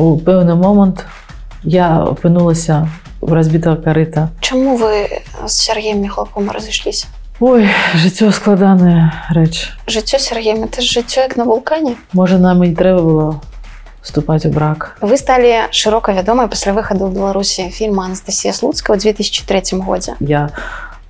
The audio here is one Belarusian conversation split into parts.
у пэўны момант я апынулася у разбітага карыта Чаму вы з Сергеем Михалком разышліся? Ой жыццё складаная рэч Жыццё Сергеем это ж жыццё як на вулкане. можа нам і не трэба было вступаць у брак Вы сталі шырока вядомай пасля выхаду ў Беларусі фільма Анастасія Слуцка ў 2003 годзе. я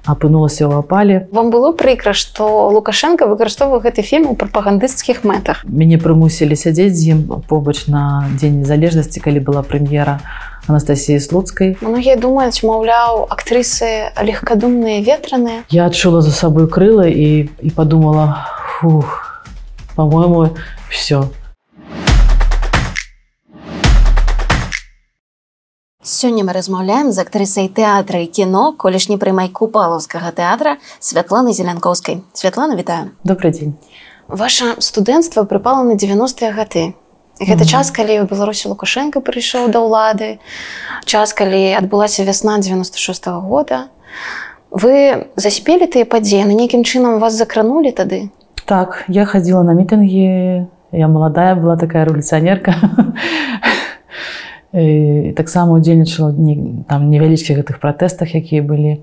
апынулася ў апале Вам было прыкра, што Лукашенко выкарыстоўваў гэты фільм у прапагандысцкіх мэтах. мяне прымусілі сядзець з ім побач на дзень незалежнасці калі была прэм'ера Анастасіі слуцкай Многія думаюць, маўляў, актрысы легкадумныя ветраныя. я адчула за сабой крыла і і подумала фух по-моему все Сёння мы размаўляем з актрысай тэатра і кіно колішні прымайку палаўскага тэатра Святланы зелянкоўскай. Святлана вітаю. добрый дзень Ваша студэнцтва прыпала на 90-е гады. Гэта Мгм. час, калі ў Беларусі Лукашенко прыйшоў да ўлады, час, калі адбылася вясна 96 -го года. Вы заспелі тыя падзеі, на нейкім чынам вас закранулі тады. так я ходила на мітынгі я маладая была такая рэволюцыянерка І таксама удзельнічала не- там невялічкіх гэтых пратэстах якія былі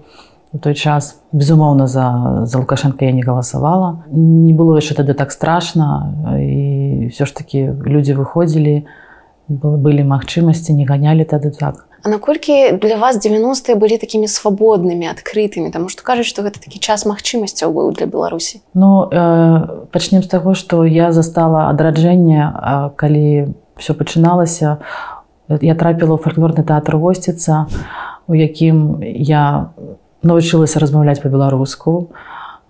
у той час. Безумоўна за за лукашенко я не галасавала не было яшчэ тады так страшна і все ж таки людзі выходзілі былі магчымасці не ганялі тады так. А наколькі для вас 90-е былі такімі свабоднымі, адкрытымі, Таму што кажуць, што гэта такі час магчымасцяў быў для Беларусі. Ну э, пачнем з таго, што я застала адраджэнне, калі все пачыналася, я трапіла ў фальклорны тэатр госціца, у якім я навучылася размаўляць па-беларуску,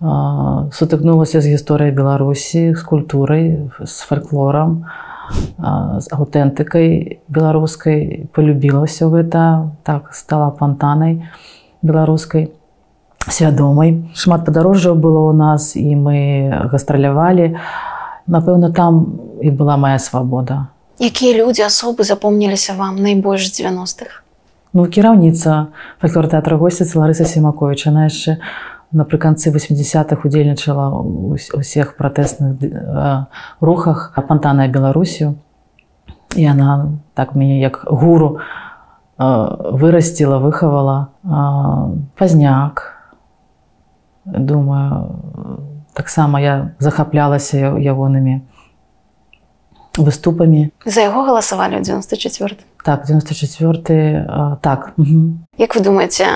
э, сутыкнулася з гісторыяй Беларусі, з культурай, з фальклорам, э, з аўтэнтыкай беларускай, полюбілася ў гэта, так стала фонтанай беларускай свядомай. Шмат падарожжаў было ў нас і мы гастралявалі. Напэўна, там і была моя свабода. Якія людзі асобы запомніліся вам найбольш з 90-х? Ну, кіраўніца фальклор тэатра госціцы Ларыса Семакович, она яшчэ напрыканцы 80-х удзельнічала усіх пратэсных рухах апантаная Беларусію. І она так мяне як гуру вырасціла, выхавала пазняк. Думаю, таксама я захаплялася ягонымі выступамі. За яго галасавалі ў 94. Так, 94 э, так. Угу. Як вы думаеце,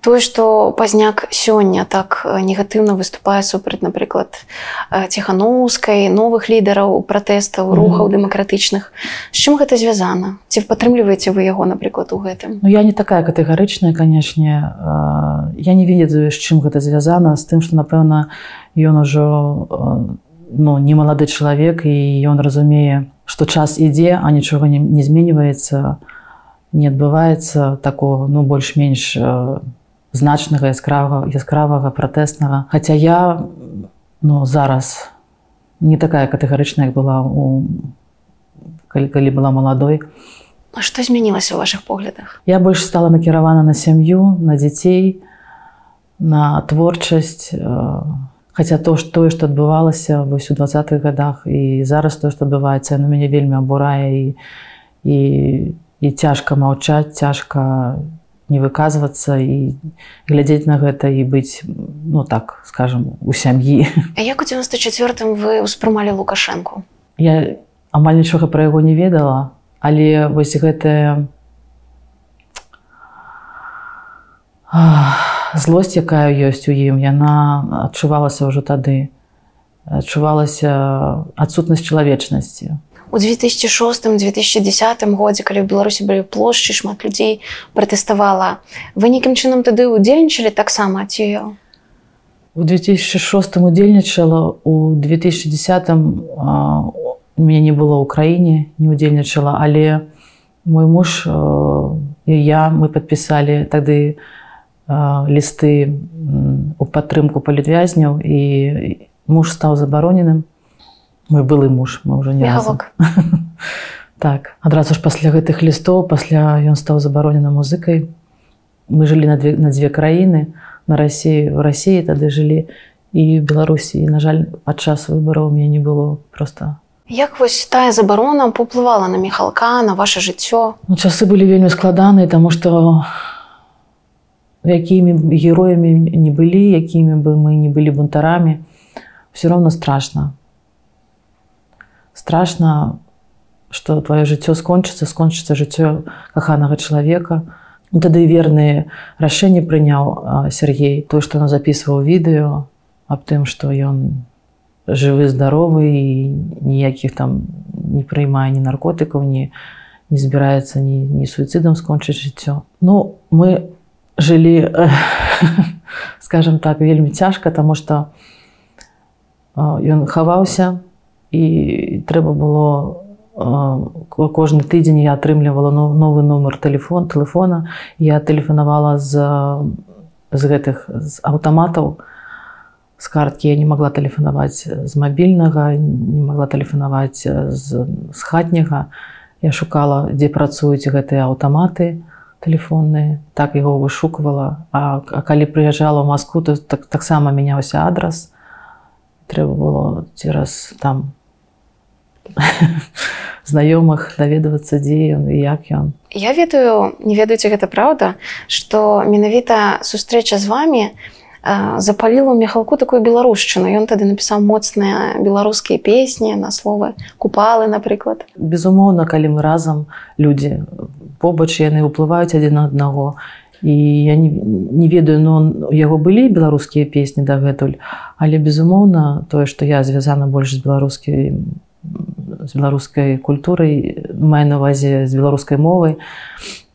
тое, што пазняк сёння так негатыўна выступае супраць, напрыклад, ціханаўскай, новых лідараў пратэстаў, рухаў дэмакратычных. З чым гэта звязана? Ці падтрымліваеце вы яго, напрыклад, у гэтым? Ну я не такая катэгарычная, канешне. Я не ведаю, з чым гэта звязана з тым, што напэўна ён ужо э, ну, не малады чалавек і ён разумее, што час ідзе, а нічога не, не зменьваецца, не адбываецца такого ну больш-менш э, значнага яскравага яскравага пратэснага. Хаця я ну, зараз не такая катэгарычная, як была у калі, калі была маладой. А што змянілася ў вашых поглядах? Я больш стала накіравана на сям'ю, на дзяцей, на творчасць. э, Хаця то тое, што адбывалася вось у двадцатых годах і зараз тое, што адбываецца, на мяне вельмі абурае і, і, і цяжка маўчаць, цяжка не выказвацца і глядзець на гэта і быць ну так скажем у сям'і. А як у 94 вы ўспрымалі Лукашэнку? Я амаль нічога пра яго не ведала, але вось гэтая ах, злосць, якая ёсць у ім, яна адчувалася ўжо тады. адчувалася адсутнасць чалавечнасці. У 2006-2010 годзе, калі ў Беларусі былі плошчы, шмат людзей пратэставала. Вы нейкім чынам тады ўдзельнічалі таксама ці У 2006 удзельнічала, у 2010 а, у мяне не было ў краіне, не удзельнічала, але мой муж а, і я мы падпісалі тады а, лісты у падтрымку палітвязняў і муж стаў забароненым. Мой былы муж, мы ўжо не разам. Мігалок? Так, адразу ж пасля гэтых лістоў, пасля ён стаў забароненым музыкай. Мы жылі на две, на дзве краіны, на рассіі, у рассіі тады жылі і Беларусі. І, на жаль, падчас выбараў мне не было проста Як вось тая забарона паўплывала на міхалка на ваше жыццё Ну, часы былі вельмі складаныя, таму што якімі б героямі не былі, якімі бы мы не былі бунтарамі, все роўно страшна. Страшна, што твоё жыццё скончыцца, скончыцца жыццё каханага чалавека. Тады верныя рашэнні прыняў Сергей, той, што ён запісваў відэо аб тым, што ён жывы, здаровы і ніякіх там не прыймае ні наркотыкаў, ні, не збіраецца ні, ні суіцыдам скончыць жыццё. Ну мы жылі скажем так вельмі цяжка, таму што ён хаваўся і трэба было кожны тыдзень я атрымлівала новы нумар телефон телефона я тэлефанавала з з гэтых з аўтаматаў з карткі. Я не могла тэлефанаваць з мабільнага не могла тэлефанаваць з, з хатняга. Я шукала дзе працуюць гэтыя аўтаматы телефонныя так яго вышуквала а, а калі прыязджала ў Маску то так таксама мяняўся адрас трэба было цераз там знаёмых даведвацца дзе ён і як ён Я ведаю не ведаеце гэта праўда што менавіта сустрэча з вами запаліла мехалку такую беларушчыну ён тады напісаў моцныя беларускія песні на словы купалы напрыклад безумоўна калі мы разам людзі побач яны ўплываюць адзін на аднаго і я не, не ведаю но яго былі беларускія песні дагэтуль але безумоўна тое што я звязана больш з беларускай з беларускай культурай мае на увазе з беларускай мовай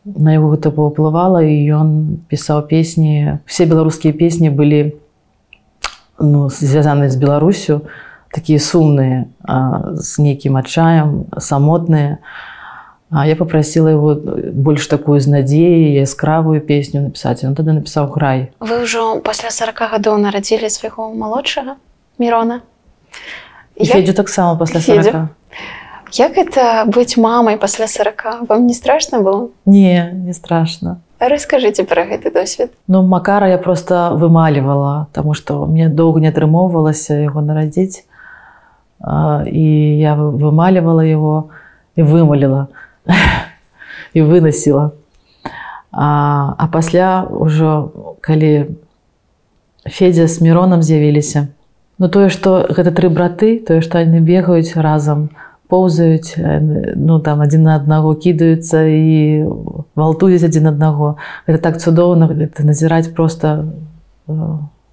на яго гэта паўплывала і ён пісаў песні все беларускія песні былі ну, звязаны з беларусю такія сумныя з нейкім адчаем самотныя А я попросила его больш такую з надзеяй яскравую песню напісаць он тады напісаў грай вы ўжо пасля 40 гадоў нарадзілі свайго малодшага мирона? Федзю таксама пасля 40. Як это быць мамай пасля 40 вам не страшно было? Не, не страшно. Раскажыце пра гэты досвед. Ну макара я просто вымалівала, таму што мне доўга не атрымоўвалася яго нарадзіць і я вымалівала его і вымаліла і выносіла. А, а пасля ўжо калі Федзя з міронам з'явіліся, Ну тое, што гэта тры браты, тое, што яны бегаюць разам, поўзаюць, ну там адзін на аднаго кідаюцца і валтуюць адзін аднаго. Гэта так цудоўна гэта назіраць проста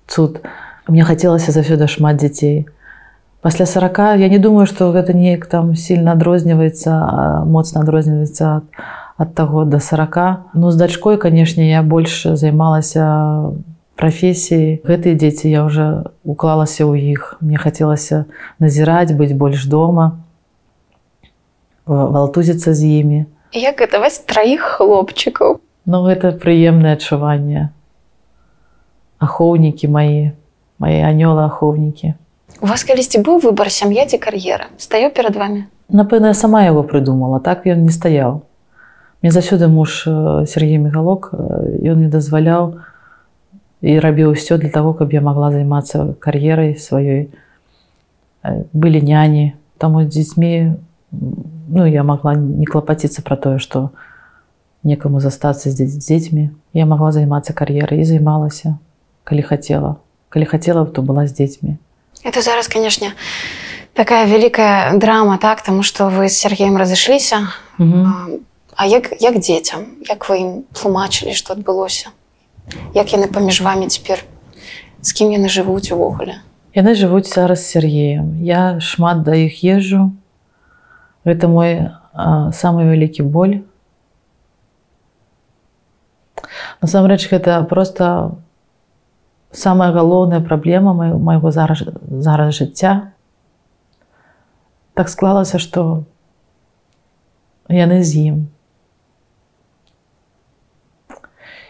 цуд. Мне хацелася заўсёды шмат дзяцей. Пасля 40 я не думаю, што гэта неяк там сильно адрозніваецца, моцна адрозніваецца ад, ад таго да 40. Ну з дачкой, канешне, я больш займалася прафесіі гэтыя дзеці я уже уклалася ў іх мне хацелася назіраць быць больш дома валтузіцца з імі. Як это вас траіх хлопчыкаў? Ну гэта прыемнае адчуванне. Ахоўнікі мае мае анёлы ахоўнікі у вас калісьці быў выбар сям'я ці кар'ера? Стаю перад вами напэўна я сама яго прыдумала так ён не стаяў. Мне заўсёды муж Сергей мегалок ён мне дазваляў, і рабіў усё для того, каб я могла займацца кар'ерай сваёй. Былі няні таму з дзецьмі ну я могла не клапаціцца пра тое што некаму застацца з дзецьмі я могла займацца кар'ерай і займалася калі хацела калі хацела то была з дзецьмі это зараз канешне такая вялікая драма так таму што вы з Сергеем разышліся А як як дзецям як вы ім тлумачылі што адбылося? Як яны паміж вами цяпер? З кім яны жывуць увогуле? Яны жывуць зараз Сергеем. Я шмат да іх езжу гэта мой а, самы вялікі боль. Насамрэч гэта просто самая галоўная праблема майго зараз зараз жыцця так склалася што яны з ім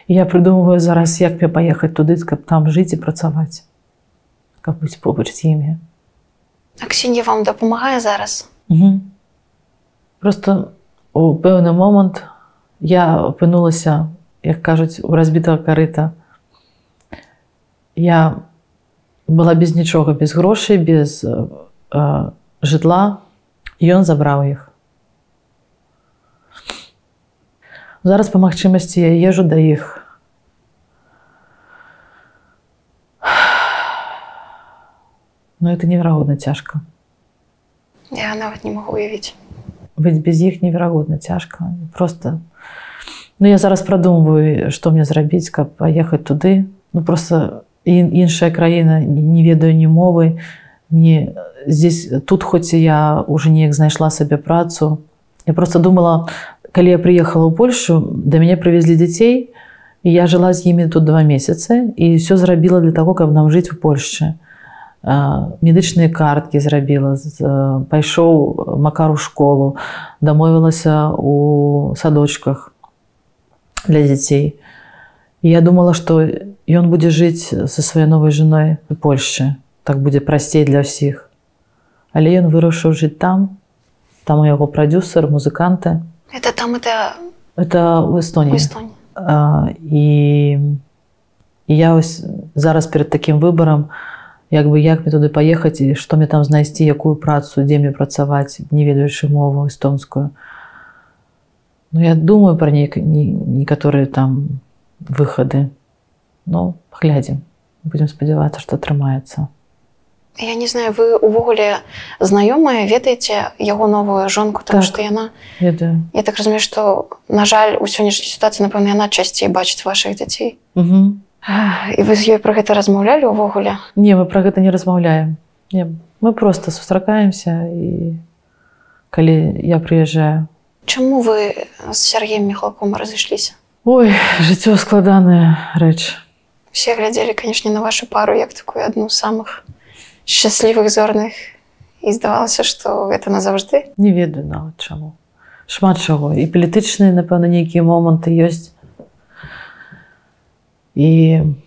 я прыдумываю зараз як мне паехаць туды каб там жыць і працаваць каб быць побач з імі Аксінья вам дапамагае зараз? Угу. Просто у пэўны момант я апынулася як кажуць у разбітага карыта я была без нічога без грошай без э, жытла ён забраў іх зараз па магчымасці я езжу да іх но это неверагодна цяжка я нават не могу уявіць быць без іх неверагодна цяжка просто Ну я зараз прадумваю што мне зрабіць каб паехаць туды. Ну просто іншая краіна не ведаю ні мовы не здесь тут хоць я уже неяк знайшла сабе працу. Я просто думала калі я приехала ў Польшу да мяне прывезлі дзяцей і я жыла з імі тут два месяцы і все зрабіла для того каб нам жыць у Польшчы медычныя карткі зрабіла пайшоў макару школу дамовілася у садочках для дзяцей я думала что ён будзе жыць со сваёй новой женой у Польшчы так будзе прасцей для ўсіх але ён вырашыў жыць там. Там у яго прадюсер музыканты. Это там это это в эстоне і я ось зараз перед таким выбором як бы як мне туды паехаць і што мне там знайсці якую працу дзе мне працаваць не ведаючы мову эстонскую. Ну я думаю про ней некаторыя там выхады. Ну глядзім. Будем спадзявацца что атрымаецца. Я не знаю вы увогуле знаёмыя ведаеце яго новую жонку там так, што яна? ведаю. Я так разумею што на жаль у сённяшняй сітуацыі напэўна яна часцей бачыць ваших дзяцей. Угу. І вы з ёй про гэта размаўлялі увогуле Не мы про гэта не размаўляем. Не, мы просто сустракаемся і калі я прыязджаю. Чаму вы з Сергеем мехлаком разышліся? Ой жыццё складаная рэч. Все глядзелі канешне на вашу пару як такую адну з самых шчаслівых зорных. І здавалася што гэта назаўжды. Не ведаю нават чаму. Шмат чаго. І палітычныя напэўна нейкія моманты ёсць і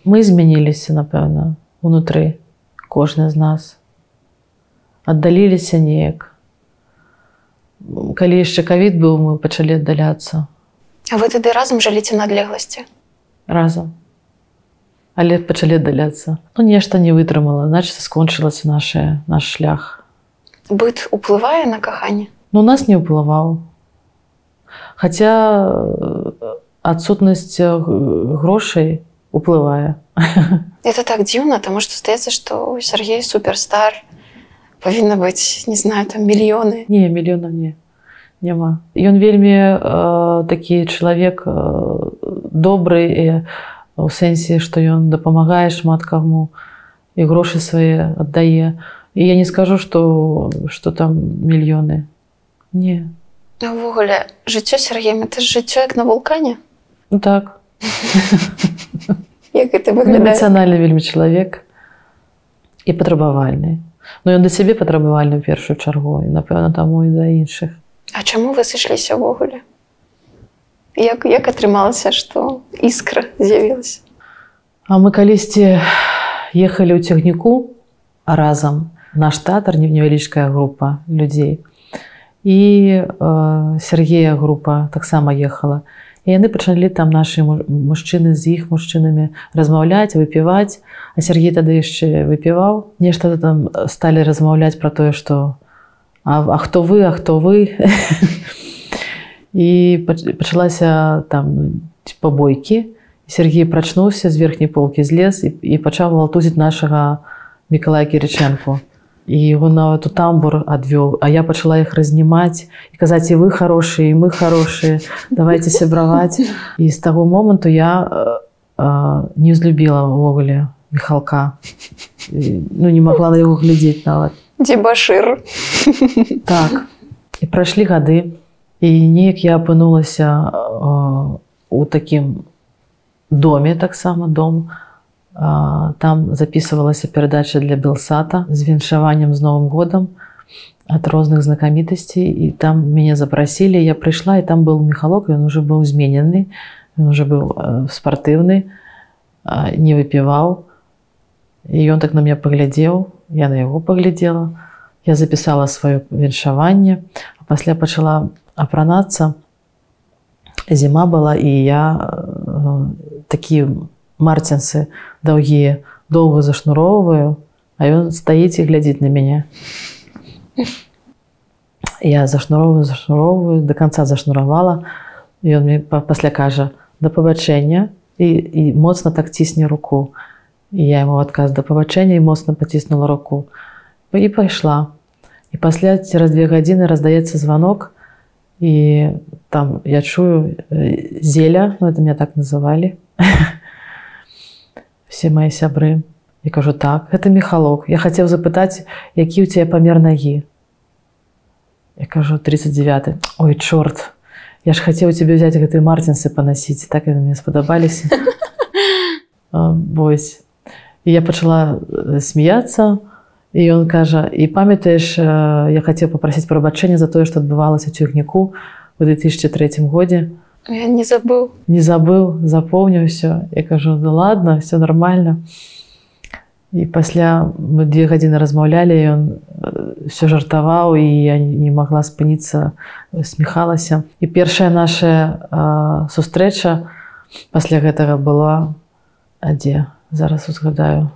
мы змяніліся напэўна унутры кожны з нас аддаліліся неяк калі яшчэ кавід быў мы пачалі аддаляцца. А вы тады разам жаліце на адлегласці разам. Але пачалі аддаляцца. Ну нешта не вытрымала значит скончылася наше наш шлях. Быт уплывае на каханне? Ну нас не ўплываў. Хаця адсутнасць э, грошай уплывае это так дзіўна тому что стаецца что Сергей суперстар павінна быць не знаю там мільёны не мільёна не няма ён вельмі э, такі чалавек э, добры і у сэнсе што ён дапамагае шмат каму і грошы свае аддае і я не скажу что что там мільёны не. Увогуле жыццё Сергеем это жыццё як на вулкане. Ну, так эмацыянальны вельмі чалавек і патрабавальны но ён да сябе патрабавальны ў першую чаргу і напэўна таму і да іншых А чаму вы сышліся ўвогуле як, як атрымалася што іскра з'явілася А мы калісьці ехалі ў цягніку разам наш тэатр невялічкая група людзей і э, Сергея група таксама ехала. і яны пачалі там нашы мужчыны з іх мужчынамі размаўляць выпіваць. А Сергей тады яшчэ выпіваў. Нешта там сталі размаўляць пра тое што а, а хто вы а хто вы? І пачалася там побойкі Сергей прачнуўся з верхняй полкі злез і, і пачаў гвалтузіць нашага мікалая кірыченко і его нават у тамбур адвёў А я пачала іх разнімаць і казаць і вы хорошие мы хорошие. Давайте сябраваць і з таго моманту я а, не злюбіла ўвогуле михалка. Ну не могла на яго глядзець нават дзебашыр так. І прайшлі гады і і неяк я апынулася у такім доме таксама дом там записывалася перадача для белсата з віншаваннем з новым годам ад розных знакамітасцей і там мяне запрасілі я прыйшла і там был мехалок ён уже быў зменены ён уже быў спартыўны не выпіваў і ён так на меня паглядзеў я на яго паглядзела я запісала сваё віншаванне пасля пачала апранацца зіма была і я э, такі марцінцы даўгія доўга зашнуроўваю а ён стаіць і глядзіць на мяне я зашнуровую зашнуровую до конца зашнуравала он мне пасля кажа да пабачэння і, і моцна так цісне руку. І я ему адказ да пабачэння і моцна паціснула руку. І пайшла і пасля цераз две гадзіны раздаецца звонок і там я чую зеля ну это меня так называлі все мои сябры. І кажу так это мехалок я хацеў запытаць які у тебя памер ногі Я кажу 39 Ой чорт Я ж хацеў тебе взять гэтые мартинсы панасіць так яны мне спадабаліся Вось і я пачала смяяться і ён кажа і памятаеш я хацеў попросіць прабачэння за тое што адбывалася цюгніку у 2003 годзе я не забыл. Не забыл запомніў все я кажу ну ладно все нормально і пасля мы две гадзіны размаўлялі ён все жартаваў і я не могла спыніцца смехалася і першая наша сустрэча пасля гэтага была адзе зараз узгадаю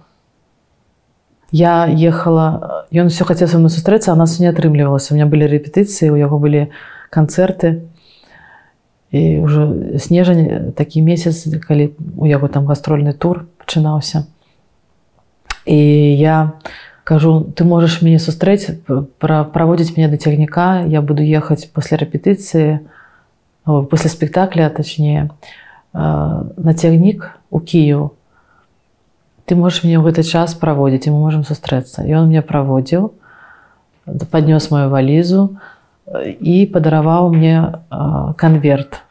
я ехала ён все хацеў са мной сустрэцца а нас не атрымлівалася у меня былі рэпетыцыі у яго былі канцэрты і ўжо снежань такі месяц калі у яго там гастрольны тур пачынаўся і я кажу ты можешь мяне сустрэць праводзіць мяне да цягніка я буду ехаць пасля рэпетыцыі после спектакля точнее на цягнік у Кію ты можешь мне ў гэты час праводзіць і мы можемм сустрэцца і он мне праводзіў паднёс мою валізу і падараваў мне конверт.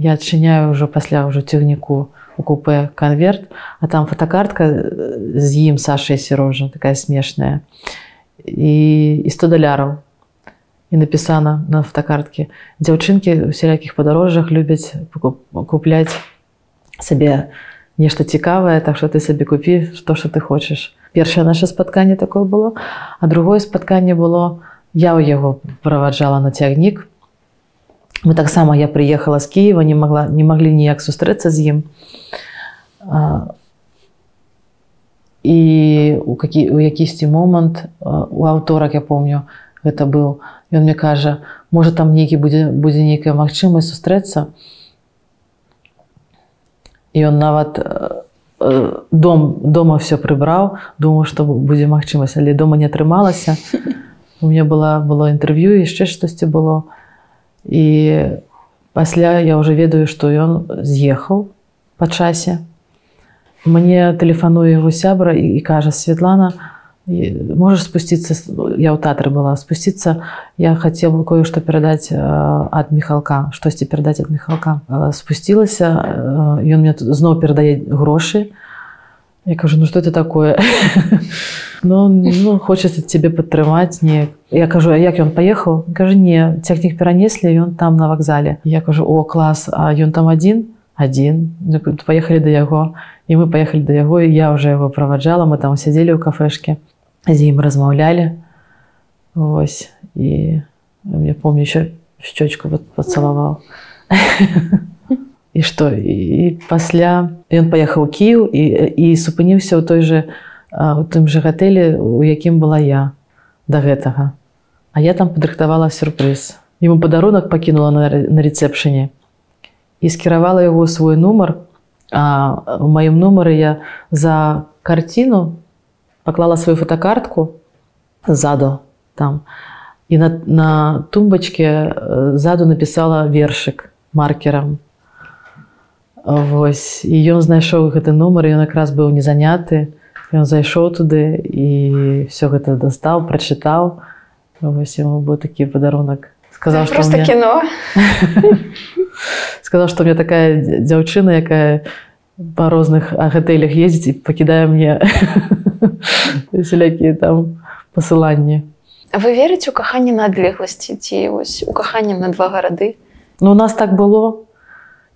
Я адчыняю ўжо пасля ўжо цягніку у купе конверт а там фотокартка з ім Саша сірожа такая смешная. І, і 100 даляраў і напісана на фотокартке. Дзяўчынкі у сялякіх падарожжах любяць купляць сабе нешта цікавае так что ты сабе купі то что ты хочаш першае наше спатканне такое было а другое спатканне было я ў яго праваджала на цягнік. Мы таксама я прыехала з Киева не могла не маглі ніяк сустрэцца з ім. І у які у якісьці момант у аўторак я помню гэта быў. Ён мне кажа можа там нейкі будзе будзе нейкая магчымасць сустрэцца? І ён нават дом дома все прыбраў думаю што будзе магчымасць але дома не атрымалася у меня была было інтэрв'ю яшчэ штосьці было. І пасля я уже ведаю што ён з'ехаў па часе мне тэлефануе яго сябра і, і кажа Светлана можешь спусціцца я ў тэатры была спусціцца я хацеў бы кое-што перадаць ад міхалка штосьці перадаць ад міхалка спусцілася ён мне зноў перадае грошы я кажу ну что это такое? Ну, ну хочется тебе падтрымаць не я кажу як ён паехаў кажа не цягнік перанеслі ён там на вакзале я кажу о клас а ён там адзін адзін паехалі да яго і мы паехалі да яго і я уже яго праваджала мы там сядзелі ў кафешке з ім размаўлялі Вось і мне помню еще щечку вот пацалаваў і што і пасля ён паехаў Кіў і, і супыніўся ў той же у тым же гатэлі у якім была я да гэтага А я там падрыхтавала сюрпрыз ему падарунак пакінула на, на рэцэпшыне і скіравала яго свой нумар А в моем номере я за картину поклала свою фотокартку сзаду там. И на, на тумбочке сзаду написала вершик маркером. Вось. І ён знайшоў гэты нумар, ён якраз быў не заняты. Ён зайшоў туды і все гэта дастаў, прачытаў. Вось яму быў такі падарунак. сказаў, што мне... кіно. сказаў што мне такая дзяўчына якая по розных гатэлях ездзіць і пакідае мне селякія там пасыланні вы верыце у каханне на адлегласці ці вось у каханне на два гарады ну у нас так было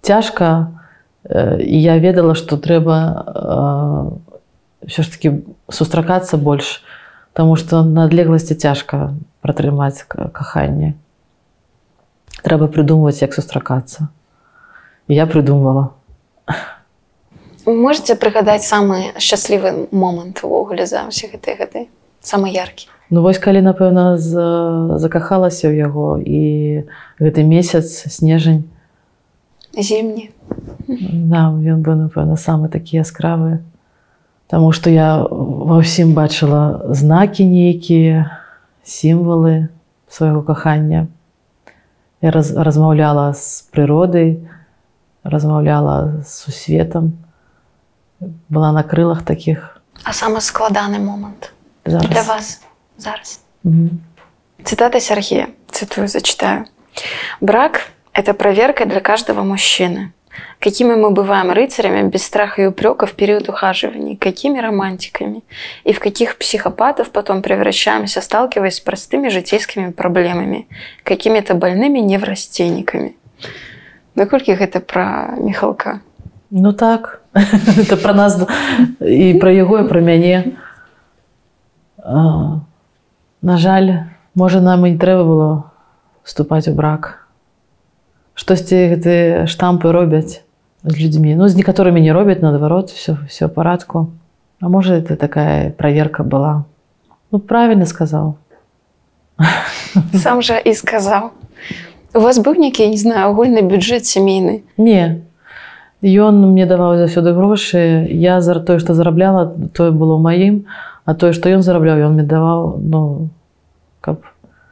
цяжка і я ведала што трэба ўсё ж таки сустракацца больш Таму што на адлегласці цяжка пратрымаць каханне трэба прыдумваць як сустракацца я прыдумвала можете прыгадаць самы шчаслівы момант увогуле за ўсе гэтыя гады самы яркі Ну вось калі напэўна закахалася ў яго і гэты месяц снежань зімні да, ён быў напэўна самы такі яскравы Таму што я ва ўсім бачыла знакі нейкія сімвалы свайго кахання я раз, размаўляла з прыродай размаўляла з сусветам была на крылах таких а самы складаны момант для вас зараз. Угу. Цитата Сергея, цитую, зачитаю. «Брак – это проверка для каждого мужчины. Какими мы бываем рыцарями без страха и упрека в период ухаживания, какими романтиками, и в каких психопатов потом превращаемся, сталкиваясь с простыми житейскими проблемами, какими-то больными неврастенниками». Наколькі это про Михалка? Ну так, это про нас и про его, и про мяне. На жаль, можа нам і не трэба было вступаць у брак. Штосьці гэты штампы робяць з людзьмі. Ну з некаторымі не робяць наадварот, все, все парадку. А можа это такая праверка была. Ну правильно сказаў. Сам жа і сказаў. У вас быў нейкі не знаю агульны бюджэт сямейны. Не. Ён мне даваў заўсёды грошы. Я за тое, што зарабляла, тое было маім, А тое, што ён зарабляў, ён мне даваў ну, каб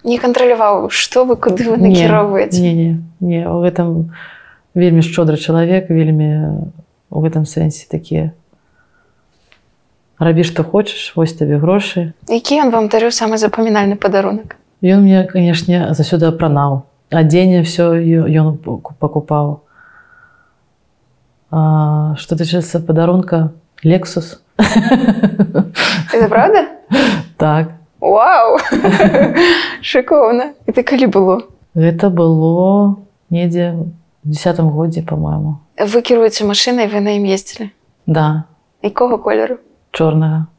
не кантраляваў што вы куды вы накіроўваеце не, не, не у гэтым вельмі шчодры чалавек вельмі у гэтым сэнсе такія рабі што хочаш вось табе грошы які ён вам дарыў самы запамінальны падарунак Ён мне канешне засюды апранаў адзенне все ён пакупаў что тычыцца падарунка лексус это правда? Так Вау! Шыкоўна ты калі было? Гэта было недзе десятым годзе по-моему. Вы кіруеце машинай вы на ім ездзілі да. Якога колеру чорнага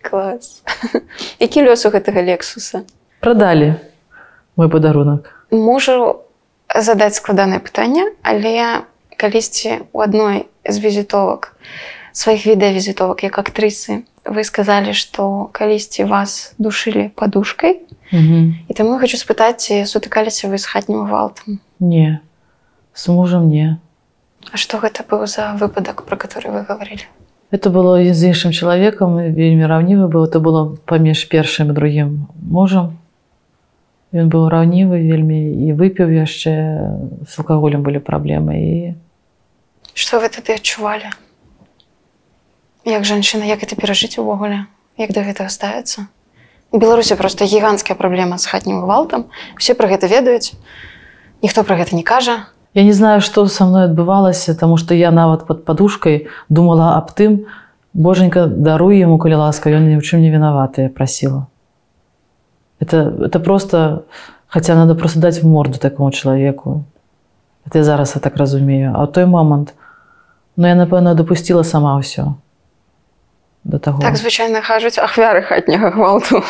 клас які лёс у гэтага лексуса? Продалі мой падарунак можу задаць складанае пытанне але калісьці у адной з візітовак сваіх відэавізітовак як актрысы вы сказали что калісьці вас душылі подушкой. І таму хочу спытаць ці сутыкаліся вы з хатнім гвалтам не. С мужем не. А что гэта быў за выпадак про который вы говорили? Это было з іншым чалавекам вельмі раўнівы быў это было паміж першым другім мужам ён быў раўнівы вельмі і выпіў яшчэ с алкаголем былі праблемы і что вы тады адчувалі як жанчына як это перажыць увогуле? Як да гэтага ставіцца? Беларусі просто гіганцкая праблема з хатнім гвалтам. Все про гэта ведаюць. Ніхто про гэта не кажа. Я не знаю что со мной адбывалася тому что я нават под подушкой думала аб тым боженька даруй ему калі ласка ён ні ў чым не вінаватыя прасіла. Это это просто хотя надо просто даць в морду такому чалавеку это зараз я так разумею. А той момант но я напэўна допустила сама ўсё до таго так звычайна кажуць ахвяры хатняга гвалту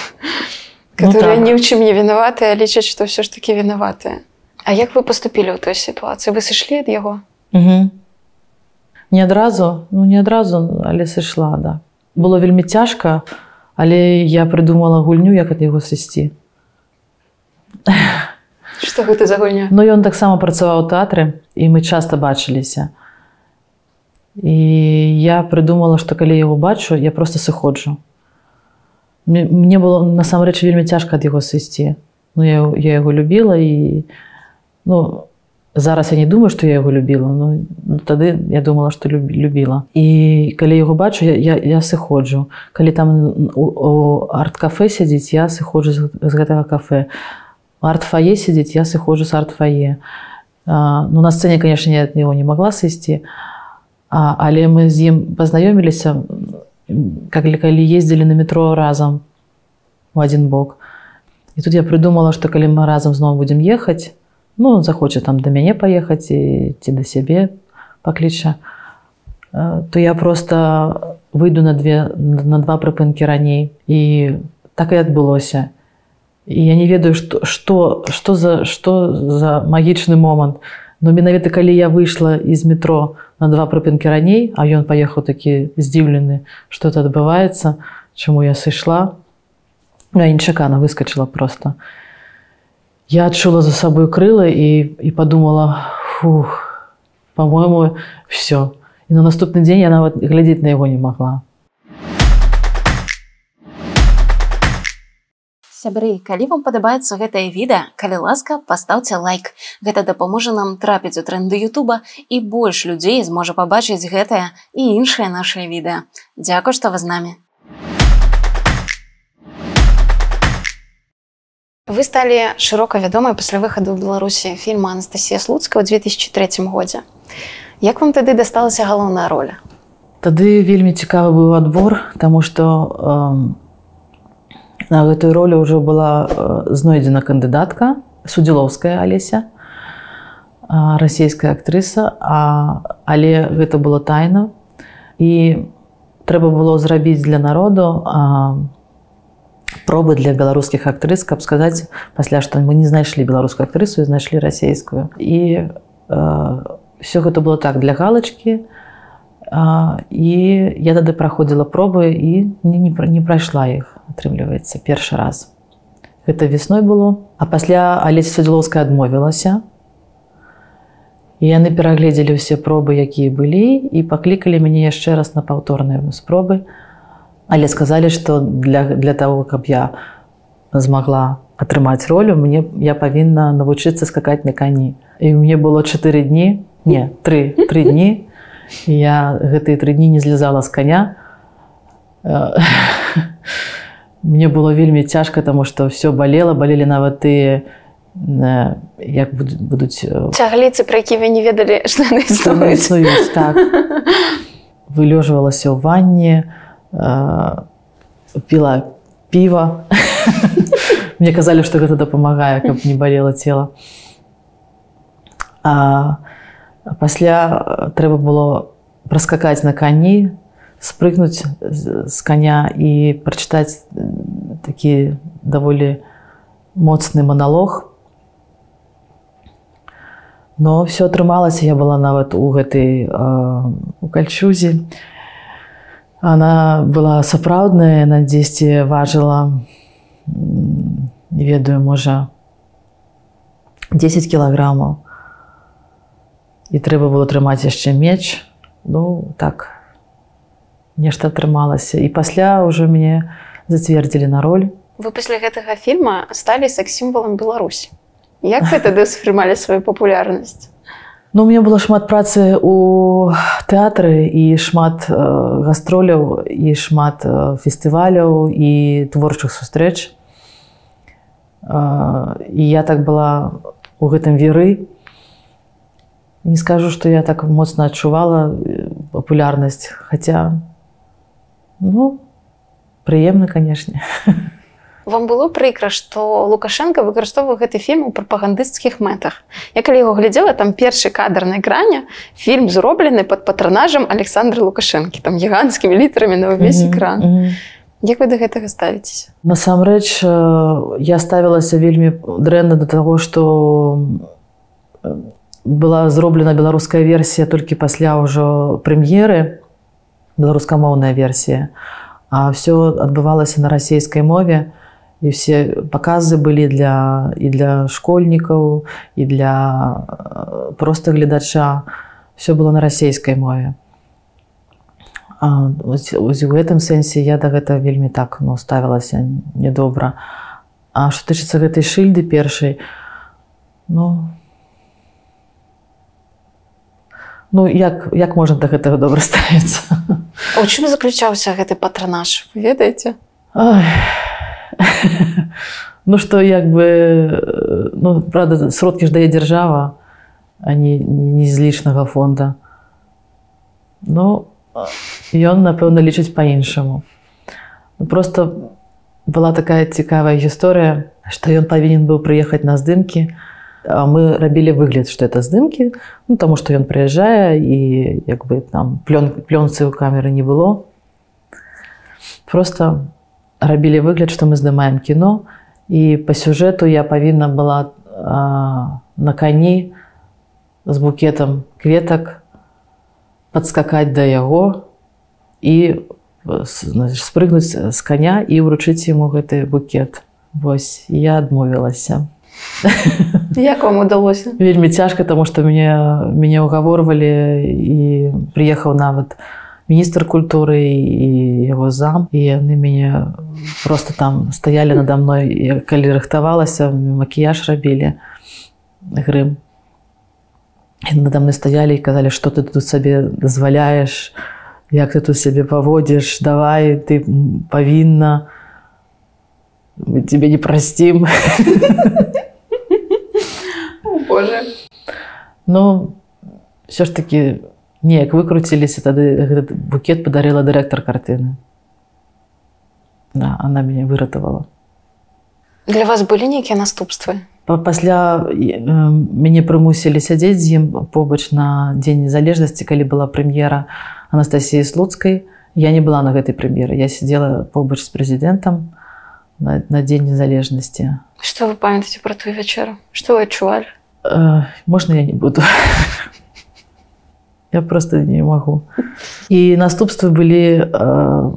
ну, так. ні ў чым не вінаватыя лічаць што ўсё ж такі вінаватыя А як вы поступілі ў той сітуацыі вы сышлі ад яго угу. не адразу ну не адразу але сышла да. Было вельмі цяжка але я прыдумала гульню як ад яго сысці что гэта за гульня? Ну ён таксама працаваў у тэатры і мы часта бачыліся І я прыдумала, што калі яго бачу, я просто сыходжу. Мне было насамрэч вельмі цяжка ад яго сысці. Ну, я, я яго любіла і ну, зараз я не думаю, што я яго любіла. Ну, тады я думала, што люб, любіла. І калі яго бачу, я, я, я сыходжу. Калі там у, арт-кафе сядзіць, я сыходжу з, з гэтага кафе. Арт-фае сядзіць, я сыходжу з арт-фае. Ну, на сцэне, канешне, я ад него не магла сысці. А, але мы з ім пазнаёміліся калі калі ездзілі на метро разам у один бок. І тут я прыдумала што калі мы разам зноў будзем ехаць ну захоча там да мяне паехаць ці да сябе пакліча то я просто выйду на две на два прыпынкі раней. І так і адбылося. І я не ведаю што што што за што за магічны момант но менавіта калі я выйшла з метро на на два прыпынкі раней а ён паехаў такі здзіўлены что это адбываецца чаму я сышла я нечакана выскочыла просто я адчула за сабою крыла і і подумала фух по-моему все і на наступны дзень я нават глядзець на яго не могла сябры калі вам падабаецца гэтае відэа калі ласка пастаўце лайк гэта дапаможа нам трапіць у тренды Ютуба і больш людзей зможа пабачыць гэтае і іншыя нашыя відэа Дякую што вы з намі Вы сталі шырока вядомай пасля выхаду ў Беларусі фільма Анастасія Слуцка ў 2003 годзе. Як вам тады дасталася галоўная роля? Тады вельмі цікавы быў адбор, таму што э, на гэтую ролю ўжо была э, знойдзена кандыдатка судзілоўская Алеся, расійская актрыса, а, але гэта было тайна. І трэба было зрабіць для народу, э, пробы для беларускіх актрыс каб сказаць пасля што мы не знайшлі беларускую актрысу і знайшлі расійскую. І э, все гэта было так для галочки і я тады праходзіла пробы і не, не, не прайшла іх атрымліваецца першы раз гэта весной было а пасля алесь садзілоўская адмовілася яны перагледзелі ўсе пробы якія былі і паклікалі мяне яшчэ раз на паўторныя спробы і Але сказалі, што для, для того, каб я змагла атрымаць ролю, мне я павінна навучыцца скакаць на кані. І мне было чатыры дні, не три, три дні. Я гэтыя тры дні не злезала з каня. Мне было вельмі цяжка, таму што ўсё балела, балелі нават тыя, як будуць цягліцы пра які вы не ведалі што так. вылёжвалася ў ванне піла піва. Мне казалі, што гэта дапамагае, каб не балела цела. А пасля трэба было праскакаць на кані, спрыгнуць з каня і прачытаць такі даволі моцны маналог. Но все атрымалася, я была нават у гэтай у кальчузе. Она была сапраўдная, на дзесьці важыла не ведаю, можа 10 кілаграмаў. І трэба было трымаць яшчэ меч. Ну так нешта атрымалася. І пасля ўжо мяне зацвердзілі на роль. Вы пасля гэтага фільма сталі секс-сімвалам Беларусі. Як вы тады ўспрымалі сваю папулярнасць? Ну, у меня было шмат працы у тэатры і шмат э, гастроляў і шмат э, фестываляў і творчых сустрэч. Э, і я так была у гэтым веры. Не скажу, што я так моцна адчувала э, папулярнасць, хаця ну, прыемна, канешне. вам было прыкра што лукашенко выкарыстоўваў гэты фільм у прапагандысцкіх мэтах я калі яго глядзела там першы кадр на экране фільм зроблены под патронажам александра лукашэнкі там гіганцкімі літарамі на ўвесь экран mm -hmm. як вы до гэтага ставіцеся насамрэч я ставілася вельмі дрэнна до таго что была зроблена беларуская версія толькі пасля ўжо прэм'еры беларускамоўная версія. А все адбывалася на расійскай мове і все показы былі для і для школьнікаў і для э, просто гледача. Все было на расійскай мове. У гэтым сэнсе я да гэта вельмі так ну ставілася недобра А што тычыцца гэтай шыльды першай ну ну як як можна да гэтага добра ставіцца? У чым заключаўся гэты патранаж ведаеце? Ну что як бы ну правда сродкі ж дае дзяржава а не не з лічнага фонда. Ну ён напэўна лічыць по-іншаму ну, просто была такая цікавая гісторыя что ён павінен быў прыехаць на здымкі мы рабілі выгляд что это здымкі ну тому что ён прыязджае і як бы там плён плёнцы ў камеры не было. Просто у рабілі выгляд што мы здымаем кіно і по сюжэту я павінна была а, на кані з букетам кветак подскакаць да яго і спрыгнуць з каня і ўручыць яму гэты букет. Вось я адмовілася як вам удалося? Вельмі цяжка тому что мне мяне ўгаворвалі і прыехаў нават міністр культуры і яго зам і яны мяне просто там стаялі надо мной калі рыхтавалася макіяж рабілі грым. Надо мной стаялі і казалі что ты тут сабе дазваляеш? Як ты тут сябе паводзіш? Давай ты павінна. Тебе не простим Боже. Ну все ж таки неяк выкруціліся тады этот букет подарила дырэктар картыны. Да, она меня выратавала для вас былі нейкія наступствы пасля мяне прымусілі сядзець з ім побач на дзень незалежнасці калі была прэм'ера Анастасіі слуцкай. Я не была на гэтай прэм'еры. Я сидела побач з прэзідэнтам на, на дзень незалежнасці. Что вы памятаце про ту вячэру что вы адчувалі э, можна я не буду? Я просто не магу і наступствы былі э,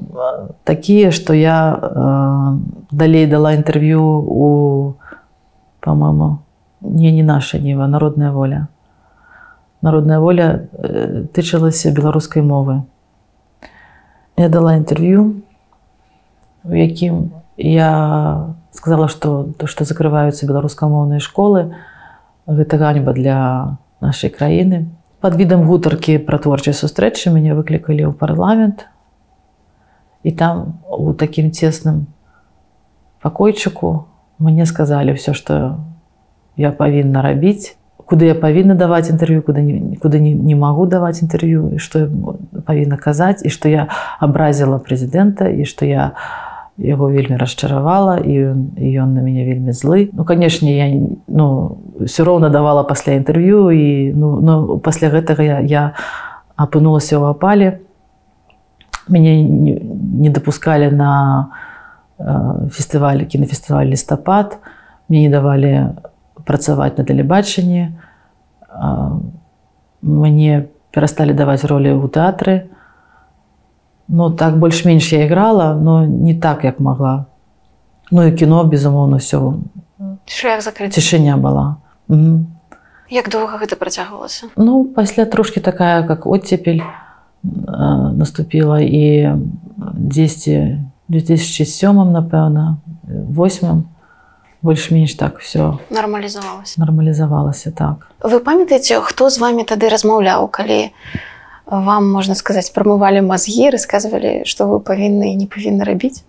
такія что я э, далей дала інтэрв'ю у по-моему не не наша нева народная воля народная воля э, тычылася беларускай мовы. Я дала інтэрв'ю у якім я сказала что то что закрываюцца беларускамоўныя школы гэта ганьба для нашай краіны под відам гутаркі пра творчай сустрэчы мяне выклікалі ў парламент. І там у такім цесным пакойчыку мне сказалі все что я павінна рабіць куды я павінна даваць інтэрв'ю куды нікуды не, не магу даваць інтэрв'ю што павінна казаць і што я абразіла прэзідэнта і што я яго вельмі расчаравала і ён на мяне вельмі злы. Ну канешне я ну все роўна давала пасля інтэрв'ю і ну, ну пасля гэтага я, я апынулася ў апале. Мяне не, не дапускалі на фестывалі кінафестываль лістапад мне не давалі працаваць на тэлебачанні. Мне перасталі даваць ролі ў тэатры Ну так больш-менш я іграла, но не так як могла. Ну і кіно безумоўна все цішыня была. Угу. Як доўга гэта працягвалася? Ну пасля трошки такая как оттепель э, наступіла і 10 2007 напэўна 8 больш-менш так все нармалізавалася нармалізавалася так. Вы памятаеце, хто з вами тады размаўляў, калі вам можна сказаць прамывалі мазгі рассказывалі что вы павінны не павінны рабіць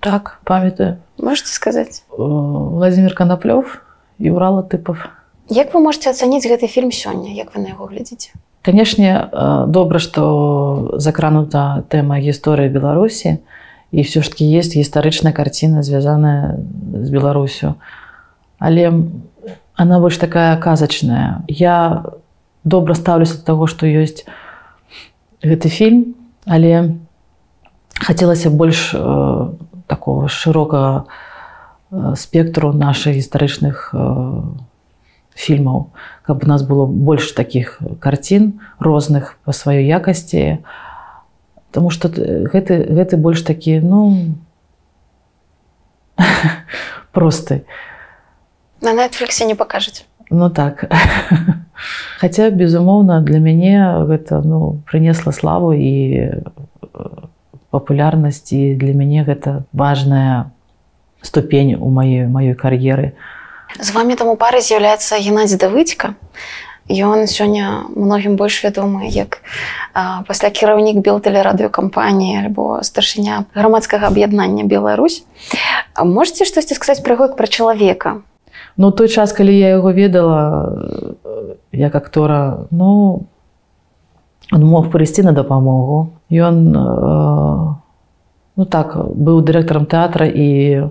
так памятаю. Можете сказаць владимир канаплёв і урала тыпов як вы можете ацаніць гэты фільм сёння як вы на яго глядзіце канешне добра что закранута тэма гісторыі беларусі і все ж таки есть гістарычная карціна звязаная з беларусю але она больш такая казачная я добра ставлюся до того что ёсць гэты фільм але хацелася больш э, такого шырокага э, спектру наших гістарычных э, фільмаў каб у нас было больш таких карцін розных по сваёй якасці. Таму что гэты гэты больш такі ну просты. На Netflixе не покажаце Ну так Хаця безумоўна для мяне гэта ну прынесла славу і э, папулярнасць і для мяне гэта важная ступень у маёй маёй кар'еры. З вами там у пары з'яўляецца Геннадзі давыдзька. Ён сёння многім больш вядомы як а, пасля кіраўнік белтэлерадыёкампаніі альбо старшыня грамадскага аб'яднання Беларусь. Можете штосьці сказаць пра гок пра чалавека, Ну той час, калі я яго ведала як актора, ну он мог прыйсці на дапамогу. Ён ну так быў дырэктарам тэатра і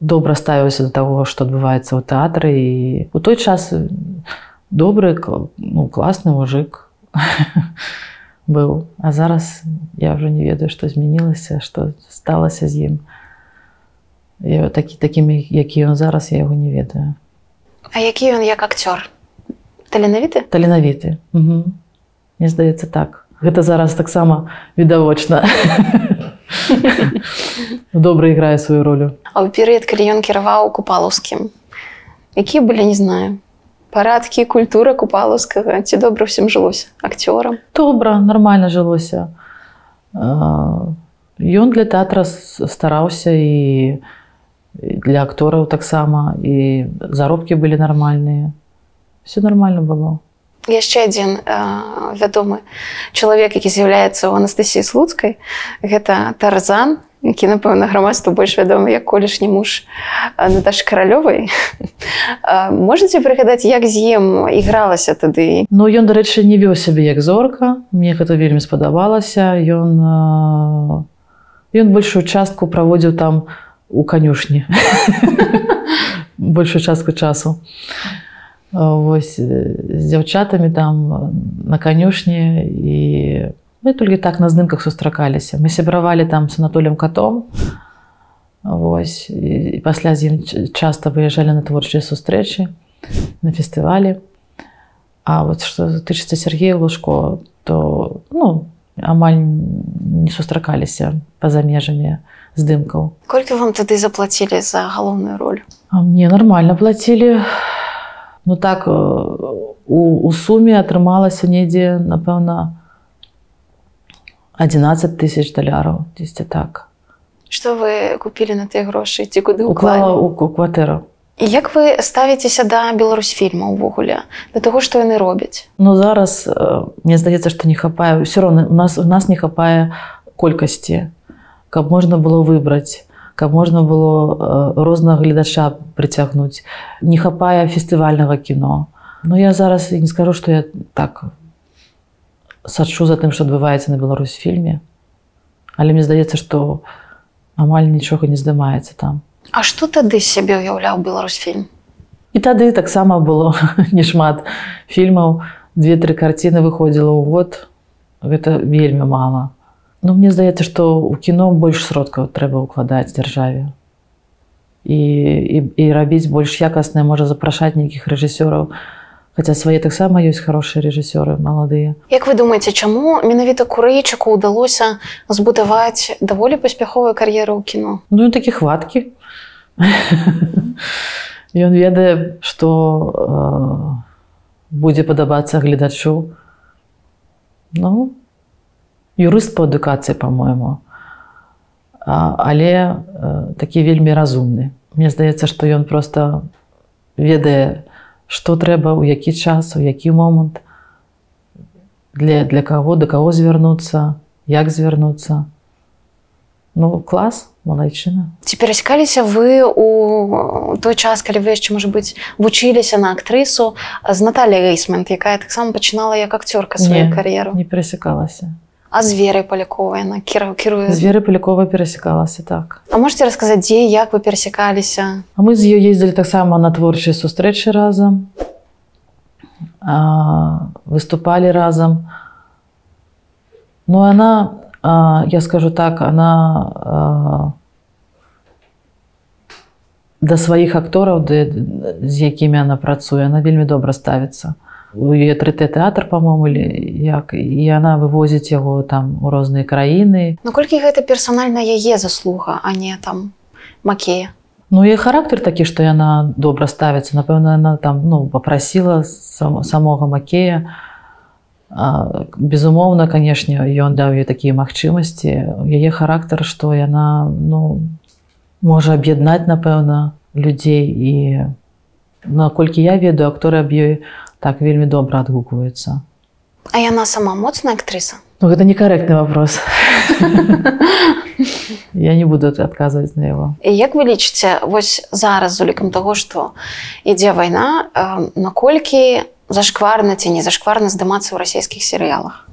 добра ставіўся да таго, што адбываецца ў тэатры і у той час добры ну, класны мужик быў. А зараз я ўжо не ведаю, што змянілася, што сталася з ім такі такім які ён зараз я яго не ведаю. А які ён як акцёр таленавіты таленавіты Мне здаецца так. Гэта зараз таксама відавочна. Добра іграе сваю ролю. А ў перыяд калі ён кіраваў купалаўскім якія былі не знаю парадкі культура купалаўскага ці добра ўсім жылося акцёрам? Добра нормально жылося. Ён для тэатра стараўся і для актораў таксама і заробкі былі нармальныя. Все нормально было. Яшчэ адзін вядомы чалавек які з'яўляецца ў анастасіі слуцкай. Гэта тарзан які напэўна грамадству больш вядомы як колішні муж Наташ каралёвай. Можете прыгадаць як з ім ігралася тады? Ну ён дарэчы не вёў сябе як зорка. Мне гэта вельмі спадабалася. Ён ён большую частку праводзіў там у канюшні большую частку часу. Вось з дзяўчатамі там на канюшні і мы толькі так на здымках сустракаліся мы сябравалі там с анатолем катом Вось і пасля з ім часта выязджалі на творчыя сустрэчы на фестывалі А вот што тычыцца Сергея лужко то ну амаль не сустракаліся па-за межамі здымкаў. Колькі вам тады заплацілі за галоўную роль А мне нормально плацілі. Ну так у, у суме атрымалася недзе напэўна 11 тысяч даляраў дзесьці так. Что вы купілі на тыя грошы ці куды уклала у кватэру як вы ставіцеся да беларусфільма ўвогуле? Да таго што яны робяць? Ну зараз мне здаецца што не хапае все роўна у нас у нас не хапае колькасці. Каб можна было выбраць можна было рознага гледача прыцягнуць. Не хапае фестывальнага кіно. Ну я зараз не скажу што я так сачу за тым, што адбываецца на Беларусь фільме. Але мне здаецца, што амаль нічога не здымаецца там. А што тады сябе ўяўляў Беларусь фільм? І тады таксама было нешмат фільмаў. Две-тры карціны выходзіла ў год. Гэта вельмі мала. Ну мне здаецца, што ў кіно больш сродкаў трэба ўкладаць дзяржаве. І, і, і рабіць больш якаснае можа запрашаць нейкіх рэжысёраў, Хаця свае таксама ёсць хорошыя рэжысёры маладыя. Як вы думаеце, чаму менавіта курэйчыку ўдалося збудаваць даволі паспяховую кар'еру ў кіно? Ну ён такі хваткі. Ён ведае, што э, будзе падабацца гледачу. Ну юрыст па адукацыі, па-мойму. Але э, такі вельмі разумны. Мне здаецца, што ён проста ведае, што трэба у які час у які момант для для каго да каго звярнуцца як звярнуцца ну клас малайчына ці перасякаліся вы у той час калі вы яшчэ можа быць вучыліся на актрысу з Наталля гейсмент якая таксама пачынала як акцёрка сваю кар'еру не перасякалася А зверы паляковая на кіраў кіруе зверы палякова перасекалася так. А можете расказаць дзе як вы перасекаліся А мы з ёй ездзілі таксама на творчыя сустрэчы разам а, выступалі разам Ну она а, я скажу так она а, да сваіх актораў з якімі она працуе она вельмі добра ставіцца у яе трыт тэатр по-моему як? І яна вывозіць яго там у розныя краіны. Наколькі гэта персанальна яе заслуга а не там макея? Ну і характар такі што яна добра ставіцца. Напэўна она там ну попрасіла сам, самога макея. Безумоўна канешне ён даў ей такія магчымасці. Яе характар што яна ну можа аб'яднаць напэўна людзей. І наколькі я ведаю акторы аб ёй так вельмі добра адгукваецца. А яна сама моцная актрыса. Ну, гэта некарэктны вопрос. Я не буду адказваць на яго. Як вы лічыце вось зараз з улікам таго, што ідзе вайна, наколькі зашкварна ці не зашкварна здымацца ў расійскіх серыялах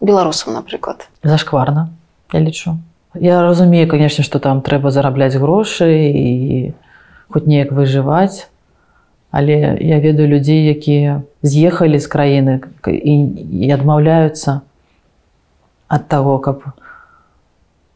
беларусаў, напрыклад. Зашкварна, я лічу. Я разумею, канешне, што там трэба зарабляць грошы і хоць неяк выжываць, Але я ведаю людзей, якія з'ехалі з краіны і, і адмаўляюцца ад таго, каб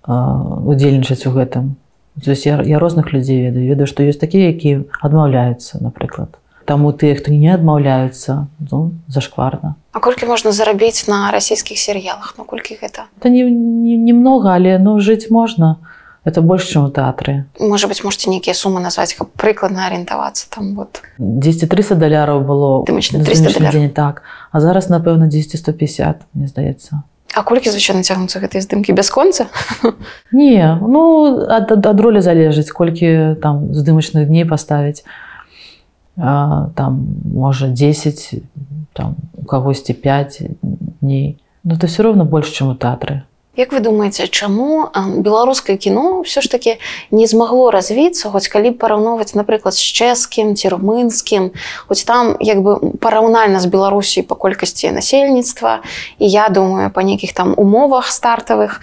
удзельнічаць у гэтым. Я, я розных людзей ведаю, ведаю, што ёсць такія, якія адмаўляюцца, напрыклад. таму тыя хто не адмаўляюцца ну, зашкварна. А колькі можна зарабіць на расійскіх серыялах? Наколькі гэта? Немного не, не але ну жыць можна это больш чым у тэатры можа быть можете нейкія сумы назваць каб прыкладна арыентавацца там вот 10 300 даляраў было 300 так а зараз напэўна 10 150 мне здаецца А колькі звычайна цягнуцца гэтыя здымкі бясконца не ну ад, ад, ад ролі залежыць колькі там здымачных дней паставіць там можа 10 там у кагосьці 5 дней но это все роўно больш чым у тэатры Як вы думаеце чаму беларускае кіно ўсё ж таки не змагло развіцца хоць калі параўноўваць напрыклад з чэшскім ці румынскім хоць там як бы параўнальна з беларусій па колькасці насельніцтва і я думаю па нейкіх там умовах стартавых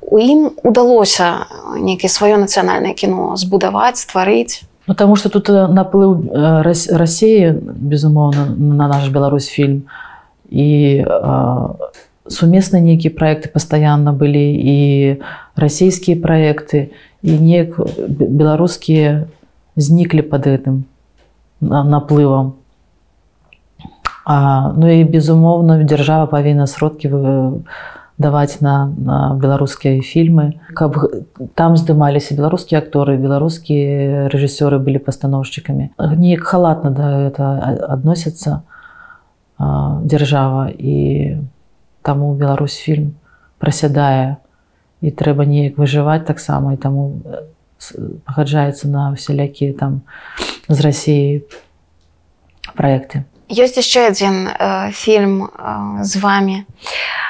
у ім удалося нейкае сваё нацыянальнае кіно збудаваць стварыць ну, что тут наплыў рассеі безумоўна на наш Беларусь фільм. І сумесныя нейкія проекты пастаянна былі і расійскія проекты і неяк беларускія зніклі под гэтым наплывам Ну і безумоўна дзяржава павінна сродкі даваць на, на беларускія фільмы каб там здымаліся беларускія акторы беларускія рэжысёры былі пастаноўшчыкамі неяк халатна да это адносяцца дзяржава і таму Беларусь фільм прасядае. І трэба неяк выжываць таксама і таму пагаджаецца на усялякія там з рассіі проекты ёсць яшчэ адзін э, фільм э, з вами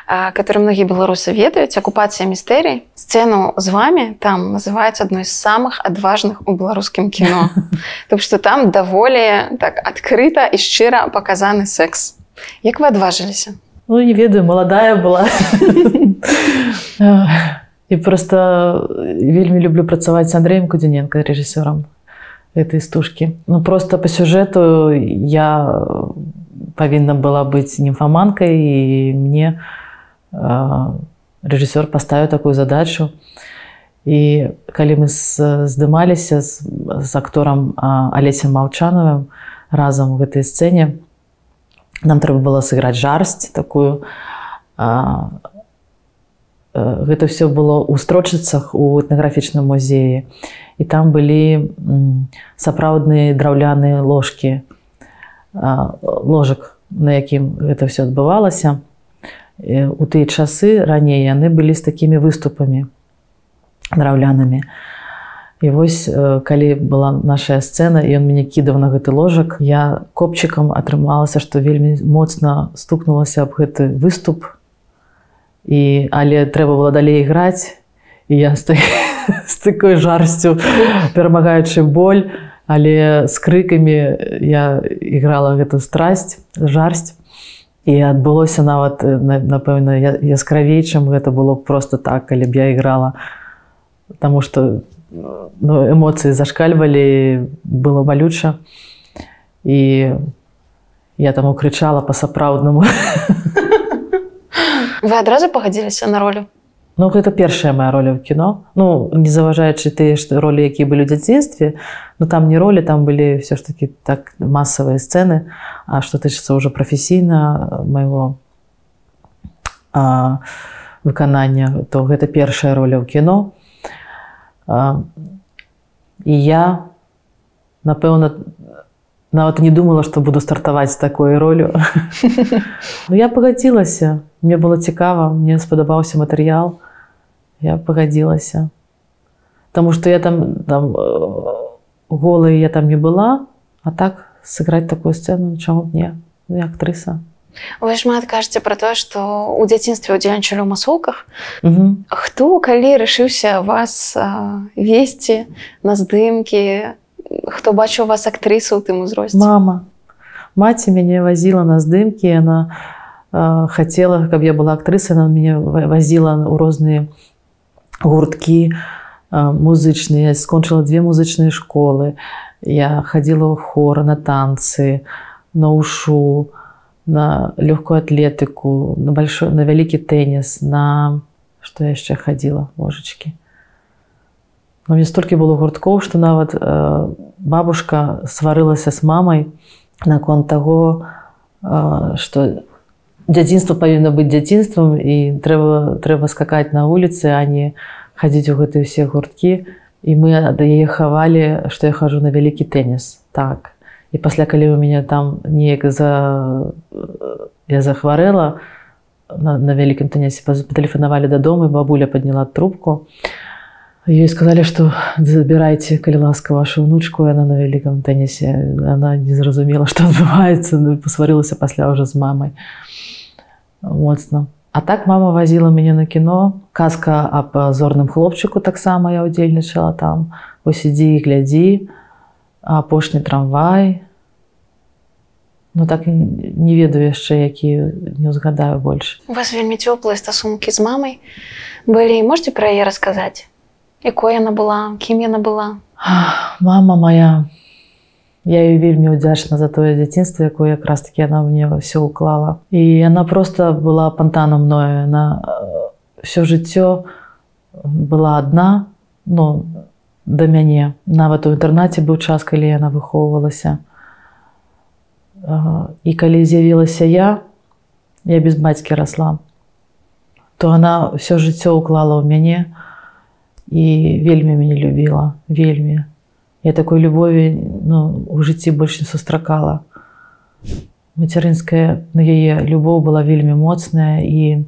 который многія беларусы ведаюць акупацыя містэрій сцэну з вами там называется адной з самых адважных у беларускім кіно. Так что там даволі так адкрыта і шчыра паказаны секс як вы адважыліся ну не ведаю маладая была. І просто вельмі люблю працаваць с Андреем кудзіненко рэжысёрам этой стужкі ну просто по сюжэту я павінна была быць нимфаманкой і мне у рэжысёр паставіў такую задачу. І калі мы здымаліся з, з акторам алесем малчанавым разам у гэтай сцэне нам трэба было сыграць жарсць такую а, гэта все было ў строчыцах у этнаграфічным музеі. І там былі сапраўдныя драўляныя ложкі ложак на якім гэта все адбывалася. У тыя часы раней яны былі з такімі выступамі драўлянымі і вось калі была наша сцэна і ён мяне кідаў на гэты ложак я копчыкам атрымалася што вельмі моцна стукнулася аб гэты выступ. І але трэба было далей іграць і я з, з такой жарсцю перамагаючы боль але з крыкамі я іграла гэту страсць жарсць. І адбылося нават напэўна яскравей чым гэта было просто так калі б я іграла. Таму что ну, эмоцыі зашкальвалі было балюча і я там укрычала па-сапраўднаму вы адразу пагадзіліся на ролю Ну гэта першая моя роля ў кіно Ну не заважаючы тыя што ролі якія былі ў дзяцінстве но там не ролі там былі все ж таки так масавыя сцэны А што тычыцца ўжо прафесійна майго выканання то гэта першая роля ў кіно а, і я напэўна нават не думала што буду стартаваць такой ролю Ну я пагадзілася мне было цікава мне спадабаўся матэрыял я пагадзілася Таму што я там там голай я там не была а так сыграць такую сцэну чаму мне ну, актрыса Вы шмат кажаце пра тое што ў дзяцінстве удзельнічалі ў масоўках хто калі рашыўся вас весці на здымкі? Хто бачыў вас актрысу ў тым узросце? Мама. Маці мяне вазіла на здымкі яна хацела каб я была актрыса на мяне вазіла ў розныя гурткі музычныя. Скончыла две музычныя школы. Я хадзіла ў хор на танцы на ушу. на лёгкую атлетыку на большой на вялікі тэніс на што яшчэ хадзіла ложачки Но мне столькі было гурткоў што нават бабушка сварылася з мамай наконт таго что дзяцінства павінна быць дзяцінствам і трэба трэба скакаць на вуліцы а не хадзіць у гэтыя ўсе гурткі і мы да яе хавалі што я хожу на вялікі тэніс так і пасля калі у мяне там неяк за я захварэла на, на вялікім тэнісе патэлефанавалі дадому бабуля падняла трубку і Ей сказали, что забирайте, коли ласка, вашу внучку, и она на великом теннисе. Она не зразумела, что отбывается, ну, посварилась после уже с мамой. Моцно. А так мама возила меня на кино. Казка об зорным хлопчику так само я удельничала там. Посиди и гляди. Апошний трамвай. Ну так не ведаю яшчэ, які не узгадаю больше. У вас вельмі цёплыя стасункі з мамай былі, можете пра яе расказаць? якой яна была кім яна была мама моя я ее вельмі удзячна за тое дзяцінство якое якраз таки она мне все уклала і она просто была пантаном мною на все жыццё была одна но ну, да мяне. Нават у інтэрнаце быў час калі яна выхоўвалася. І калі з'явілася я я без бацькі расла то она все жыццё уклала ў мяне і вельмі мяне любіла вельмі. Я такой любові ну, у жыцці больш не сустракала. Мацярынская на яе любоў была вельмі моцная і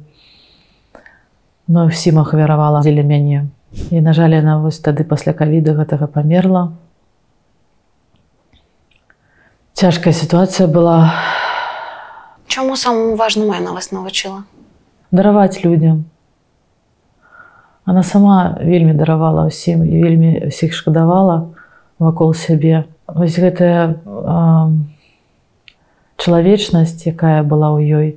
ну всім ахвяравала дзеля мяне і на жаль яна вось тады пасля кавіда гэтага памерла. Цяжкая сітуацыя была. Чаму самому важнаму яна вас навучыла? Дараваць людям Она сама вельмі даравала ўсім і вельмі ўсіх шкадавала вакол сябе. Вось гэтая чалавечнасць, якая была ў ёй,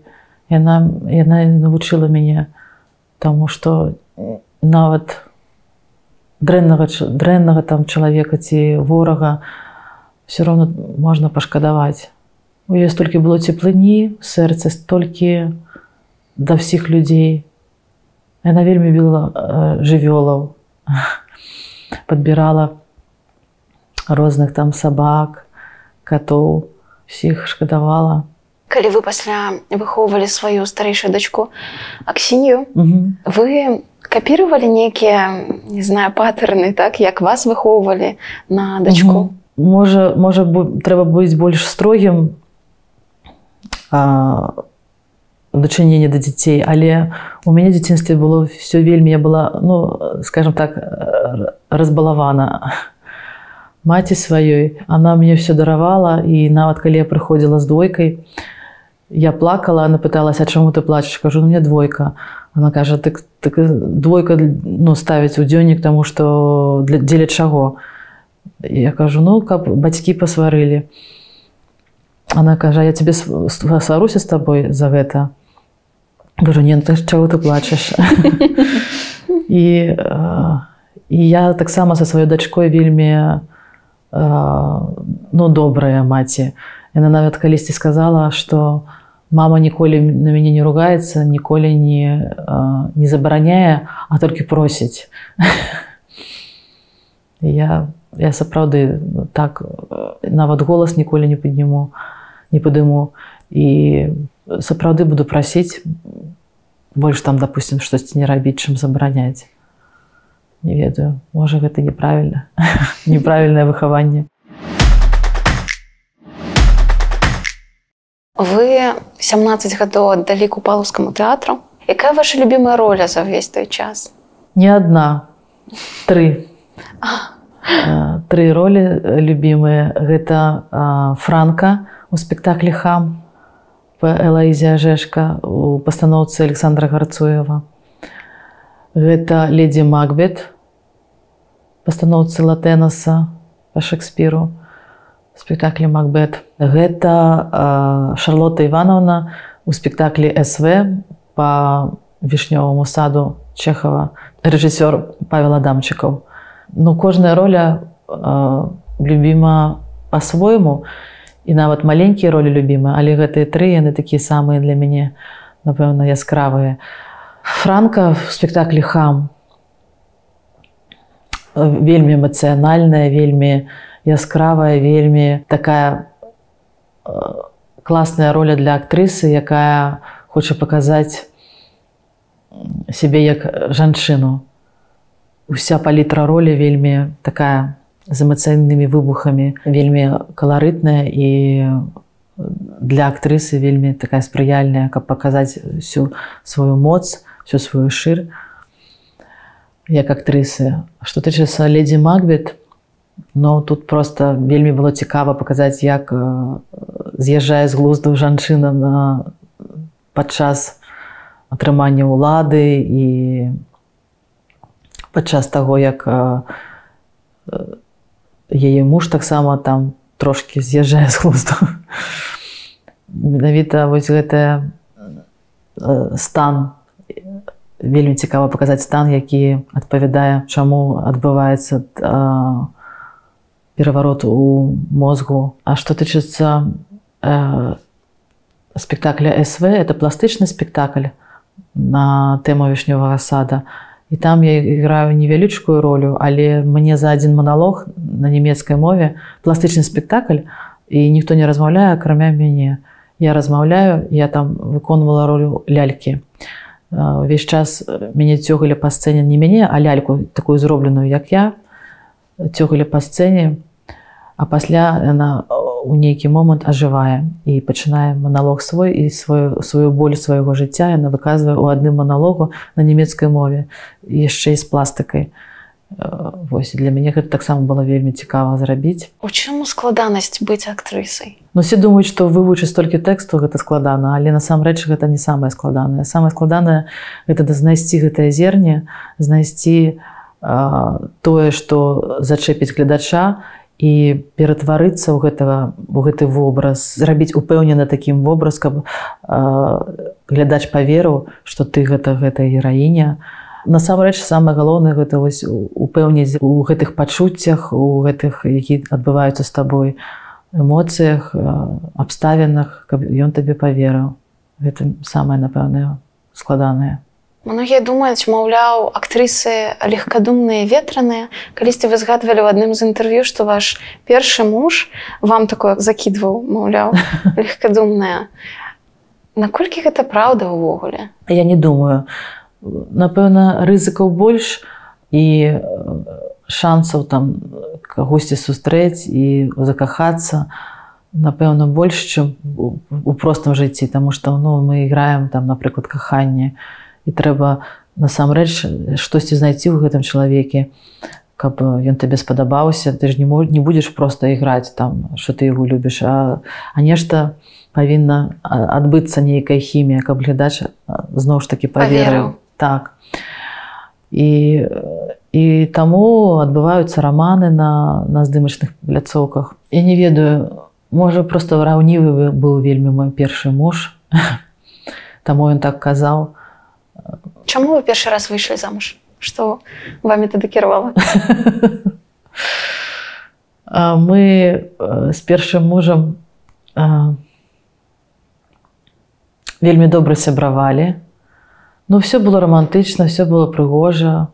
яна, яна навучыла мяне таму, што нават дрэннага дрэннага там чалавека ці ворага все роўно можна пашкадаваць. У ёй столькі было цеплыні, сэрца столькі да ўсіх людзей, Яна вельмі біла жывёлаў, подбірала розных там сабак, катоў, усіх шкадавала. Калі вы пасля выхоўвалі сваю старэйшую дачку Аксінію, вы капіравалі нейкія не знаю патэрны так як вас выхоўвалі на дачку. Можа, можа трэба быць больш строгім дачынення да дзяцей але у мяне дзяцінстве было все вельмі я была ну скажем так разбалавана маці сваёй она мне все даравала і нават калі я прыходзіла з двойкай я плакала она пыталася чаму ты плачешь кажу «Ну, мне двойка она кажа так, так двойка ну ставіць у дзённік тому что для дзеля чаго я кажу ну каб бацькі пасварылі она кажа я тебе сваруся з табой за гэта Кажу, ні, ну, чого ти плачеш? і, і я таксама са сваёй дачкой вельмі ну, добрая маці. Яна нават калісьці сказала, што мама ніколі на мяне не ругаецца, ніколі не, не забараняе, а толькі просіць. я, я сапраўды так нават голас ніколі не падніму, не падыму і сапраўды буду прасіць больш там допустим штосьці не рабіць чым забараняць не ведаю можа гэта неправільна неправільнае выхаванне вы 17 гадоў аддалі купалаўскаму тэатру якая ваша любимая роля за ўвесь той час? Не одна. Три. Тры ролі любімыя гэта франка у спектаклі хам Элаізія Жэшка у пастаноўцы Александра Гарцуева. Гэта ледзі Макбет, пастаноўцы Латэнаса па Шекспіру, спектаклі Макбет. Гэта Шарлота Івановна у спектаклі СВ па вішнёваму саду Чехава, рэжысёр Павел Адамчыкаў. Ну кожная роля любіма па-свойму, і нават маленькія ролі любімы але гэтыя тры яны такія самыя для мяне напэўна яскравыя франка в спектаклі хам вельмі эмацыянальная вельмі яскравая вельмі такая класная роля для актрысы, якая хоча паказаць сябе як жанчыну. Уся палітра роля вельмі такая з эмацыйнымі выбухамі, вельмі каларытная і для актрысы вельмі такая спрыяльная, каб паказаць всю сваю моц, всю сваю шыр як актрысы. Што тычыцца ледзі Макбет, но тут просто вельмі было цікава паказаць, як з'язджае з глузду жанчына на падчас атрымання ўлады і падчас таго, як яе муж таксама там трошки з'язджае з глузду. Менавіта вось гэтая стан вельмі цікава паказаць стан, які адпавядае, чаму адбываецца пераварот у мозгу. А што тычыцца э, спектакля СВ, это пластычны спектакль на тэму вішнёвага сада. І там я іграю невялічкую ролю, але мне за адзін маналог на нямецкай мове пластычны спектакль і ніхто не размаўляе, акрамя мяне. Я размаўляю, я там выконвала ролю лялькі. Увесь час мяне цёгалі па сцэне не мяне, а ляльку такую зробленую, як я, цёгалі па сцэне, а пасля яна у нейкі момант ажывае і пачынае маналог свой і сваю, сваю боль свайго жыцця яна выказвае ў адным маналогу на нямецкай мове яшчэ і з пластыкай. Вось для мяне гэта таксама было вельмі цікава зрабіць. У чаму складанасць быць актрысай? Ну все думаюць, што вывучыць столькі тэксту гэта складана, але насамрэч гэта не самае складанае. самае складанае гэта да знайсці гэтае зерне, знайсці тое, што зачэпіць гледача і ператварыцца ў гэтага у гэты вобраз зрабіць упэўнена такім вобраз каб глядач паверыў што ты гэта гэтая гераіня. Насамрэч самае галоўнае гэта вось упэўніць у гэтых пачуццях у гэтых які адбываюцца з табой эмоцыях абставінах каб ён табе паверыў. Гэта самае напэўнае складанае Многія думаюць, маўляў, актрысы легкадумныя ветраныя. Калісьці вы згадвалі ў адным з інтэрв'ю, што ваш першы муж вам такое закідваў, маўляў, легкадумная. Наколькі гэта праўда ўвогуле? Я не думаю. Напэўна, рызыкаў больш і шансаў там кагосьці сустрэць і закахацца, напэўна, больш, чым у простым жыцці, таму што ну, мы іграем там, напрыклад, каханне, і трэба насамрэч штосьці знайсці ў гэтым чалавеке каб ён табе спадабаўся. Ты ж не мож, не будзеш просто іграць там що ты яго любіш а, а нешта павінна адбыцца нейкая хімія каб глядач зноў ж таки паверыў. Так. І і таму адбываюцца раманы на на здымачных пляцоўках. Я не ведаю можа просто раўнівы быў вельмі мой першы муж. Таму ён так казаў Чаму вы першы раз выйшлі замуж? Што вами тады кіравала? Мы з першым мужам вельмі добра сябравалі. Ну все было романтычна, все было прыгожа.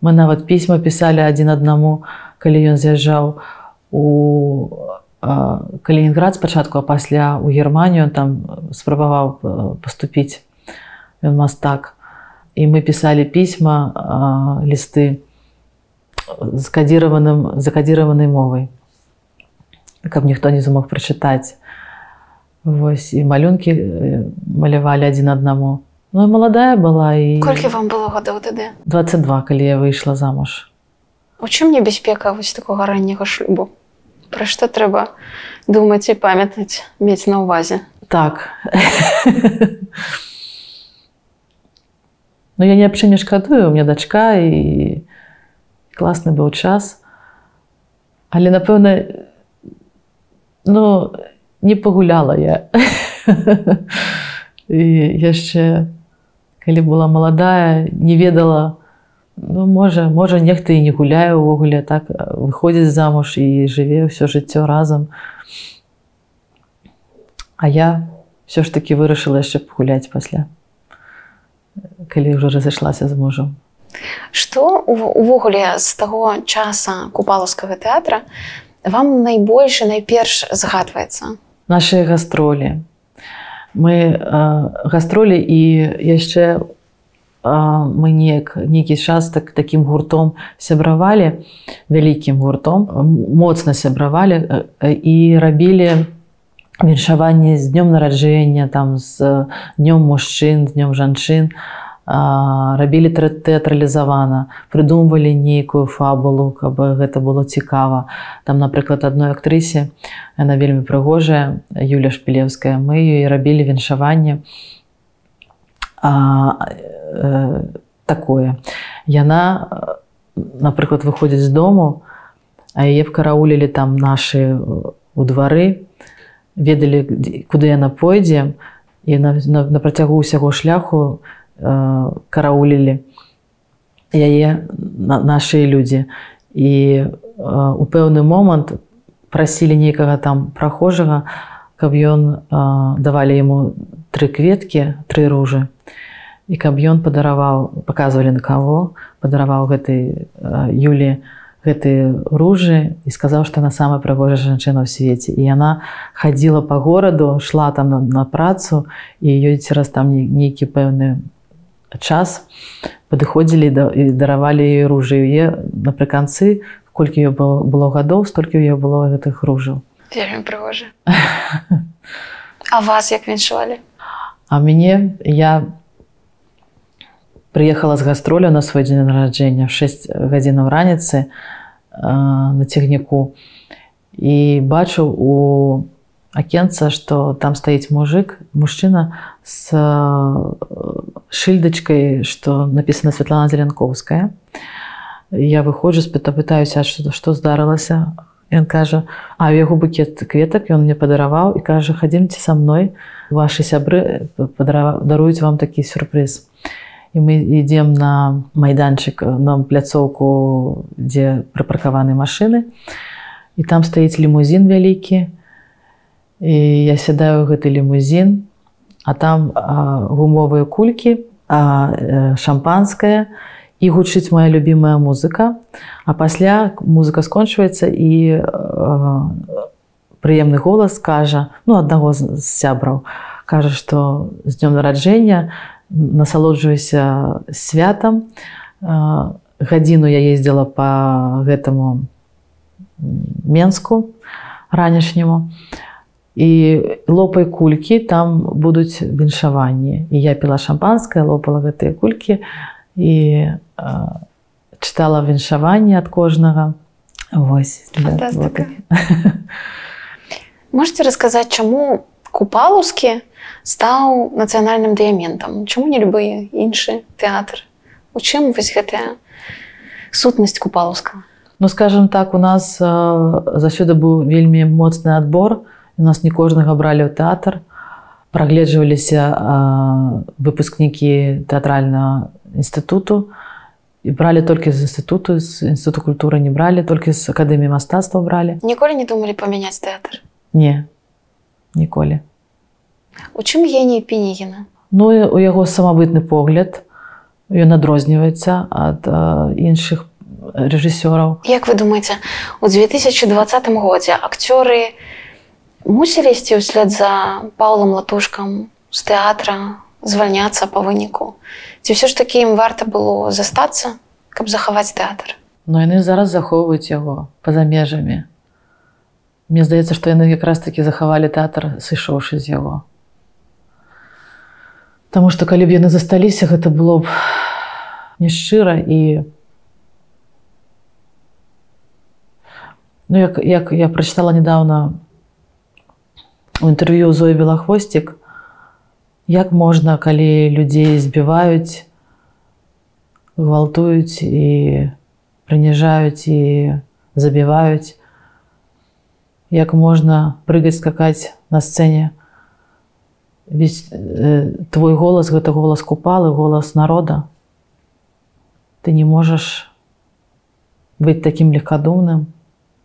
Мы нават пісьма пісалі адзін аднаму, калі ён з'язджаў у Калінінград спачатку, а пасля у Германію там спрабаваў паступіць ён мастак. І мы пісалі пісьма лісты з кадзіраваным закадзіраванай мовай каб ніхто не замог прачытаць Вось і малюнкі малявалі адзін аднаму Ну маладая была і колькі вам было гадоў тады 22 калі я выйшла замуж. У чым небяспека вось такога ранняга шлюбу Пра што трэба думаць і памятаць мець на ўвазе так Ну я аб чым не шкадую, у меня дачка і класны быў час. Але напэўна ну, не пагуляла я. і яшчэ калі была маладая, не ведала, ну, можа, можа нехта і не гуляе ўвогуле так выходзіць замуж і жыве ўсё жыццё разам. А я ўсё ж таки вырашыла яшчэ пагуляць пасля калі ўжо разышлася з мужам. Што увогуле з таго часа купалаўскага тэатра вам найбольш найперш згадваецца наши гастролі мы э, гастролі і яшчэ мы неяк нейкі час так таким гуртом сябравалі вялікім гуртом моцна сябравалі і рабілі віншаванне з днём нараджэння там з днём мужчын днём жанчын рабілі тэатралізавана прыдумвалі нейкую фабулу каб гэта было цікава там напрыклад адной актрысе яна вельмі прыгожая Юля шпілевская мы ёй рабілі віншаванне э, такое. Яна, напрыклад, выходзіць з дому, а яе караулілі там нашы у двары, ведалі, куды яна пойдзе, і на, на, на працягу ўсяго шляху э, караулілі яе на, нашы людзі. І э, у пэўны момант прасілі нейкага там прахожага, каб ён э, давалі яму тры кветкі, тры ружы і каб ён падараваў паказвалі на каго падараваў гэтай Юлі гэты ружы і сказаў што на самая прыгожая жанчына ў свеце. І яна хадзіла по гораду шла там на, на працу і ёй цераз там нейкі пэўны час падыходзілі да, і даравалі ёй ружы е напрыканцы колькі ее было, было гадоў столькі ў ее было гэтых ружаў. Прыгожа. А вас як віншавалі? А мяне я прыехала з гастроля на свой дзень нараджэння 6 гадзінаў раніцы э, на цягніку і бачыў у акенца што там стаіць мужик мужчына з шыльдачкай што напісана Святлана зеленковская я выходжу спыта пытаюся што што здарылася ён кажа а яго букет кветак ён мне падараваў і кажа хадзімце са мной ваши сябры даруюць вам такі сюрпрыз і мы ідзем на майданчык на пляцоўку дзе прыпаркаваны машыны і там стаіць лімузін вялікі і я сядаю гэты лімузін а там а, гумовыя кулькі а, шампанская і гучыць моя любимая музыка а пасля музыка скончваецца і прыемны голас кажа ну аднаго з сябраў кажа што з днём нараджэння на насалоджваюся святам. гадзіну я ездзіла по гэтаму менску ранішняму. І лопай кулькі там будуць віншаванні. І я піла шампанское лопала гэтыя кулькі і чытала віншаванне ад кожнага. Вось да, можете расказаць чаму купалускі стаў нацыянальным дыяментам чаму не любы іншы тэатр у чым вось гэтая сутнасць купалуска ну скажем так у нас э, заўсёды быў вельмі моцны адбор. У нас не кожнага бралі ў тэатр. Прагледжваліся э, выпускнікі тэатральнага інстытуту. І бралі толькі з інстытуту з інстытуту культуры не бралі толькі з акадэміі мастацтва бралі. Ніколі не думалі памяняць тэатр? Не ніколі У чым геній пенігіна? Ну у яго самабытны погляд ён адрозніваецца ад іншых рэжысёраў. Як вы думаеце, у 2020 годзе акцёры мусілі ісці ўслед за паўлам латушкам з тэатра звальняцца па выніку. Ці ўсё ж такі ім варта было застацца, каб захаваць тэатр. Ну яны зараз захоўваюць яго па-за межамі. Мне здаецца, што яны якраз такі захавалі тэатр, сышоўшы з яго. Таму што калі б яны засталіся, гэта было б нешчыра і ну, як, як я прачытала недавно у інтэрв'ю Зоі Белахвосцік, як можна, калі людзей збіваюць, гвалтуюць і прыніжаюць і забіваюць, як можна прыгаць скакаць на сцэне, Весь э, твой голас гэта голас купалы, голас народа. Ты не можаш быць такім легкадумным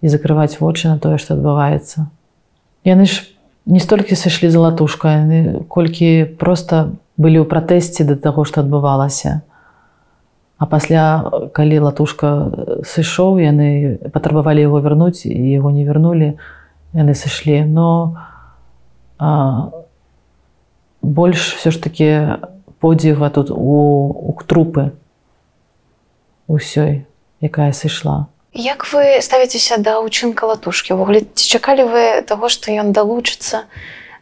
і закрываць вочы на тое, што адбываецца. Яны ж не столькі сышлі за латушка, яны колькі проста былі ў пратэсце да таго, што адбывалася. А пасля калі латушка сышоў яны патрабавалі яго вярнуць і яго не вярнулі яны сышлі но а, больш все ж таки подзіва тут у, у трупы усёй якая сышла Як вы ставіцеся да ўчынка латушкі ўвогуле ці чакалі вы таго што ён далучыцца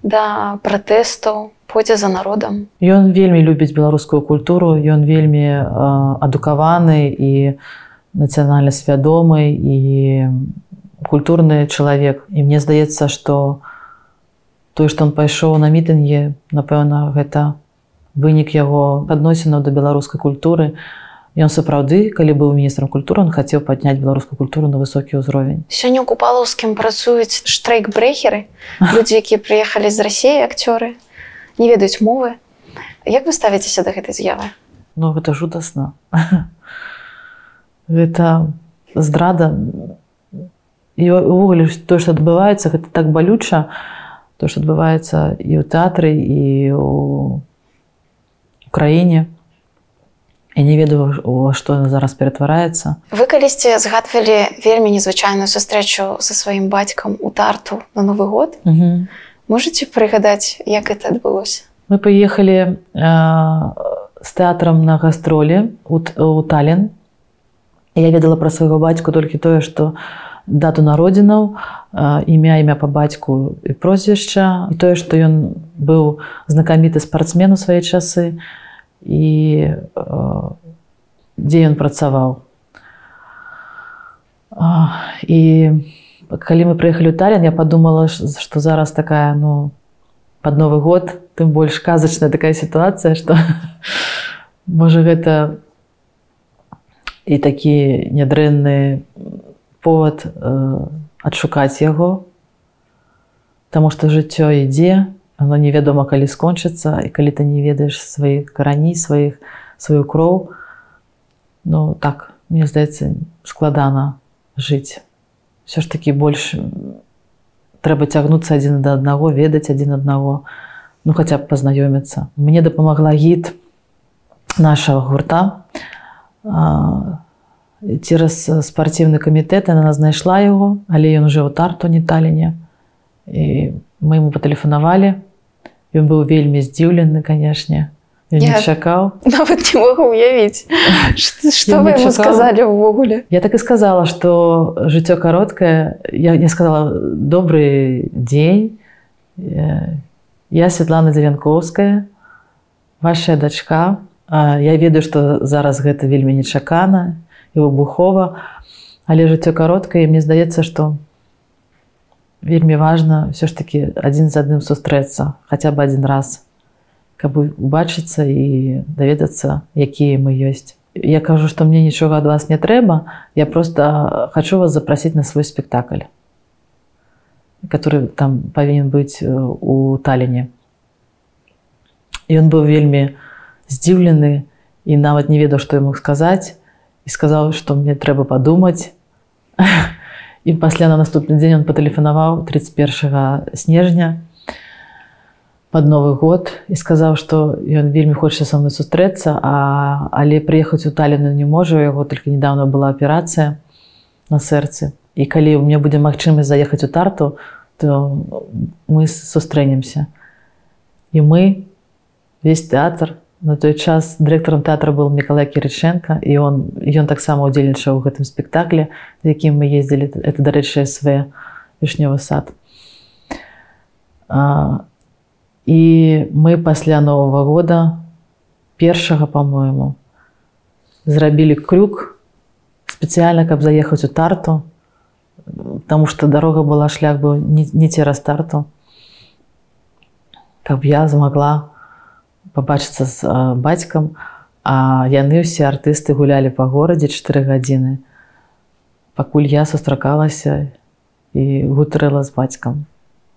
да пратэстаў пойдзе за народам Ён вельмі любіць беларускую культуру ён вельмі э, адукаваны і нацыянальна свядомы і культурны чалавек і мне здаецца што тое што он пайшоў на мітынге напэўна гэта вынік яго адносінаў да беларускай культуры. Ён сапраўды калі быў міністрам культуры он хацеў падняць беларускую культуру на высокі ўзровень. Сёння у купалаўскім працуюць штрейк-брэхеры людзі якія прыехалі з рассіі акцёры не ведаюць мовы. Як вы ставіцеся да гэтай з'явы? Ну гэта жудасна гэта здрада і увогуле тое што адбываецца гэта так балюча то што адбываецца і ў тэатры і у краіне я не ведаю што зараз ператвараецца вы калісьці згадвалі вельмі незвычайную сустрэчу са сваім бацькам у тарту на новы год. Угу можете прыгадаць як это адбылося? Мы поехали э, с тэатрам на гастролі у, у тален я ведала пра свайго бацьку толькі тое что дату народзінаў імя імя по бацьку і прозвішча і тое что ён быў знакаміты спартсмен у свае часы і дзе ён працаваў. І калі мы прыехалі ў талін я подумала что зараз такая ну под новый год тым больш казачная такая сітуацыя что можа гэта і такі нядрэнны повод э, адшукаць яго Таму что жыццё ідзе оно невядома калі скончыцца і калі ты не ведаеш сваіх караней сваіх сваю кроў. Ну так мне здаецца складана жыць. Все ж таки больш трэба цягнуцца адзін да аднаго ведаць адзін аднаго ну хаця б пазнаёміцца. Мне дапамагла гід нашага гурта цераз спартыўны камітэт она знайшла яго але ён уже ў тарту не таліне. І мы ему патэлефанавалі. Ён быў вельмі здзіўлены канешне. Не чакаў. нават не могу уявіць что вы сказали увогуле я так і сказала что жыццё кароткае. Я не сказала добрый дзень. Я Светлана дзевянковская ваша дачка. Я ведаю что зараз гэта вельмі нечакана і выбухова але жыццё кароткае мне здаецца что вельмі важно все ж таки адзін з адным сустрэцца хотя бы один раз каб убачыцца і даведацца якія мы ёсць я кажу што мне нічога ад вас не трэба я просто хочу вас запрасіць на свой спектакль который там павінен быць э, у таліне ён быў вельмі здзіўлены і нават не ведаў што яму сказаць і сказаў што мне трэба падумаць і пасля на наступны дзень он патэлефанаваў 31 снежня под новы год і сказаў что ён вельмі хоча со мной сустрэцца а але приехаць у таліну не можа яго только недавно была аперацыя на сэрцы і калі у меня будзе магчымасць заехаць у тарту то мы сустрэнемся і мы весь тэатр на той час дырэктарам тэатра был Миколай кірыченко і он ён таксама удзельнічаў у гэтым спектакле якім мы ездзілі это дарэчы св вішнёвы сад а і мы пасля нового года першага по-моему зрабілі крюк спецыяльна каб заехаць у тарту потому что дарога была шлях быў не, не цераз тарту каб я змагла побачыцца з бацькам а яны ўсе артысты гулялі па горадзе 4 гадзіны пакуль я сустракалася і гутарыла з бацькам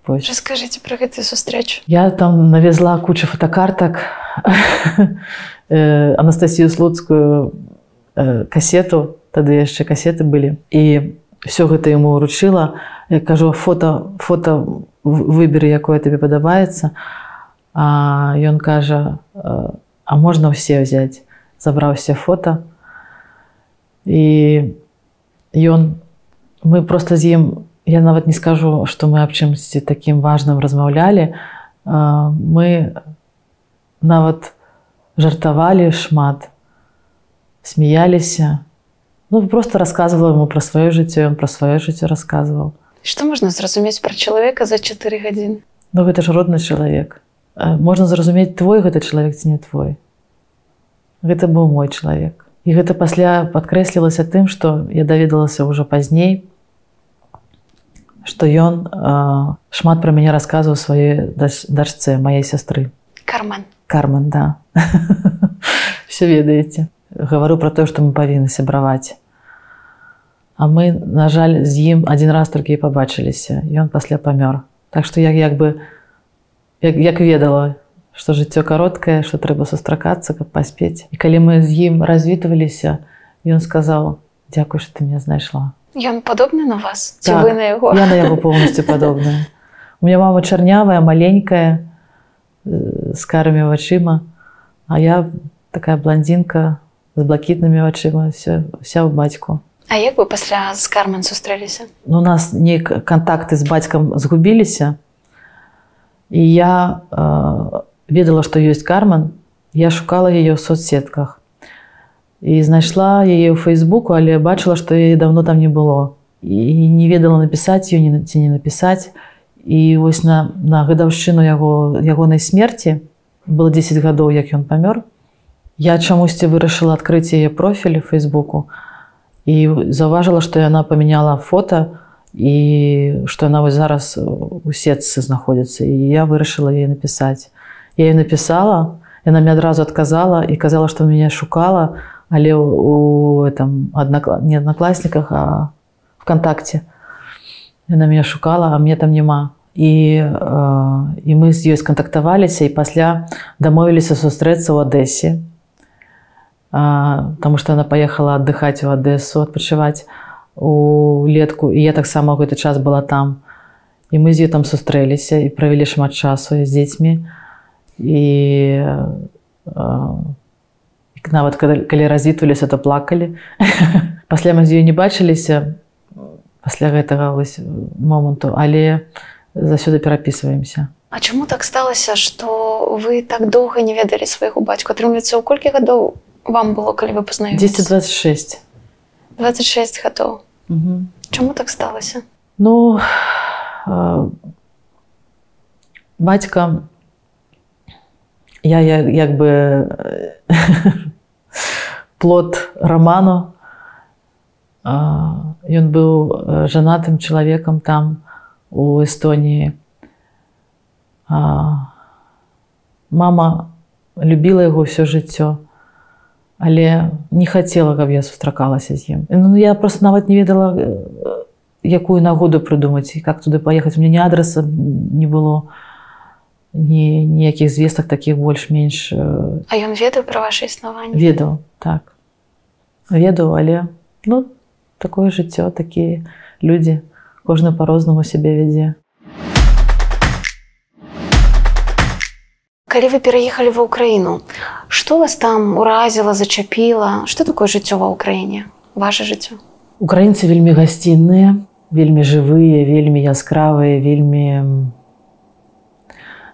Раскажыце пра гэтую сустрэчу. Я там навезла кучу фотокартак э, Анастасію слуцкую э, касету, тады яшчэ касеты былі. І все гэта яму ўручыла. Я кажу фото фото выберы, якое табе падабаецца. А ён кажа: « А можна ўсе ўзяць, забраўся фото. і ён мы просто з ім я нават не скажу што мы аб чымсьці такім важным размаўлялі мы нават жартавалі шмат смяяліся ну просто рассказывала ему пра сваё жыццё ён пра сваё жыццё рассказываў Што можна зразумець пра чалавека за 4 гадзіны Ну гэта ж родны чалавек можна зразумець твой гэты чалавек ці не твой? Гэта быў мой чалавек. І гэта пасля падкрэслілася тым што я даведалася ўжо пазней што ён шмат пра мяне расказваў свае дачце маей сястры. Карман карман да. Все ведаеце. Гавару пра тое што мы павінны сябраваць. А мы на жаль з ім адзін раз толькі і пабачыліся. Ён пасля памёр. Так што як як бы як, як ведала што жыццё кароткае што трэба сустракацца каб паспець. І калі мы з ім развітваліся ён сказаў дзякуй што ты меня знайшла Ён падобны на вас? Так, вы на яго? я на яго полностью падобная у меня мама чарнявая маленькая з карамі вачыма а я такая блондинка з блакітнымі вачыма все вся ў бацьку. А як вы пасля з кармен сустрэліся? Ну, у нас не контакты з бацькам згубіліся і я э, ведала што ёсць карман я шукала яе ў соцсетках. І знайшла яе ў фейсбуку але бачыла што яе давно там не было. І не ведала напісаць не ці не напісаць і вось на на гадаўшчыну яго ягонай смерти было 10 гадоў як ён памёр я чамусьці вырашыла адкрыць яе профілі фейсбуку. І заўважыла што яна памяняла фото і што яна вось зараз у сетцы знаходзіцца і я вырашыла яе напісаць я ей напісала яна мне адразу адказала і казала што мяне шукала але у этом аднакла... не аднакласніках а вконтакце яна меня шукала а мне там няма і э, і мы з ёй скантактаваліся і пасля дамовіліся сустрэцца ў адэсе Таму што яна паехала аддыхаць у адэсу адпачываць у летку і я таксама гэты час была там. І мы з ёй там сустрэліся і правялі шмат часу з дзецьмі. І э, нават калі развітваліся то плакалі. Пасля мы з ёй не бачыліся пасля гэтага моманту але засюды перапісваемся. А чаму так сталася што вы так доўга не ведалі свайго бацьку? Атрымліваецца ў колькі гадоў вам было калі вы пазнаем 1026 26 гадоў Чаму так сталася Ну э, бацька я, я як бы плод роману. Ён быў жанатым чалавекам там у эстоніі мама любіла яго ўсё жыццё але не хацела каб я сустракалася з ім. Ну, я просто нават не ведала якую нагоду прыдумаць как туды паехаць. Мне не адреса не было ні ніякіх звестак таких больш-менш А ён ведаў пра ваше існаванне? ведаў так. Ведаў але ну такое жыццё такія людзі кожны по-рознаму сябе вядзе калі вы пераехалі ва ўкраіну что вас там уразіла зачапіла что такое жыццё ва ўкраіне ваше жыццё украінцы вельмі гасцінныя вельмі жывыя вельмі яскравыя вельмі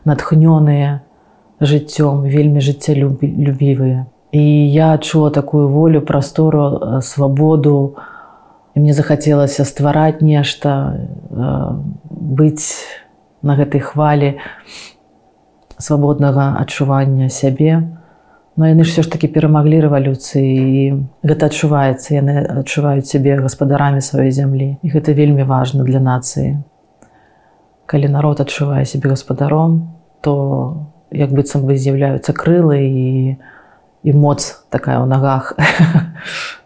натхнёныя жыццём вельмі жыццялюбівыя і я адчула такую волю прастору свабоду і мне захацелася ствараць нешта быць на гэтай хвалі свабоднага адчування сябе но яны ж все ж таки перамаглі рэвалюцыі і гэта адчуваецца яны адчуваюць сябе гаспадарамі сваёй зямлі і гэта вельмі важна для нацыі калі народ адчувае сябе гаспадаром то як быццам бы з'яўляюцца крылы і і моц такая ў нагах.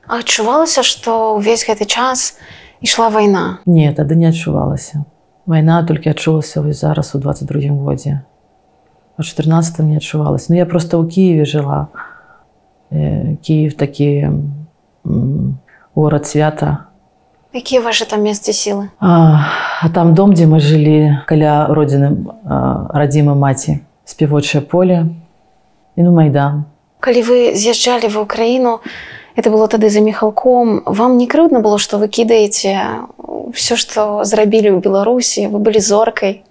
Адчувалася што ўвесь гэты час ішла вайна? Не тады не адчувалася. Вайна толькі адчулася вось зараз у 22 годзе у 14 не адчувалася Ну я просто ў кіеве жыла э, Киев такі город свята. Якія ваши там месцы сілы а, а там дом дзе мы жылі каля родзіны радзімы маці спявочае поле і ну майдан. Калі вы з'язджалі ва ўкраіну это было тады за міхалком вам не крыўдна было што вы кідаеце все што зрабілі ў беларусі вы былі зоркай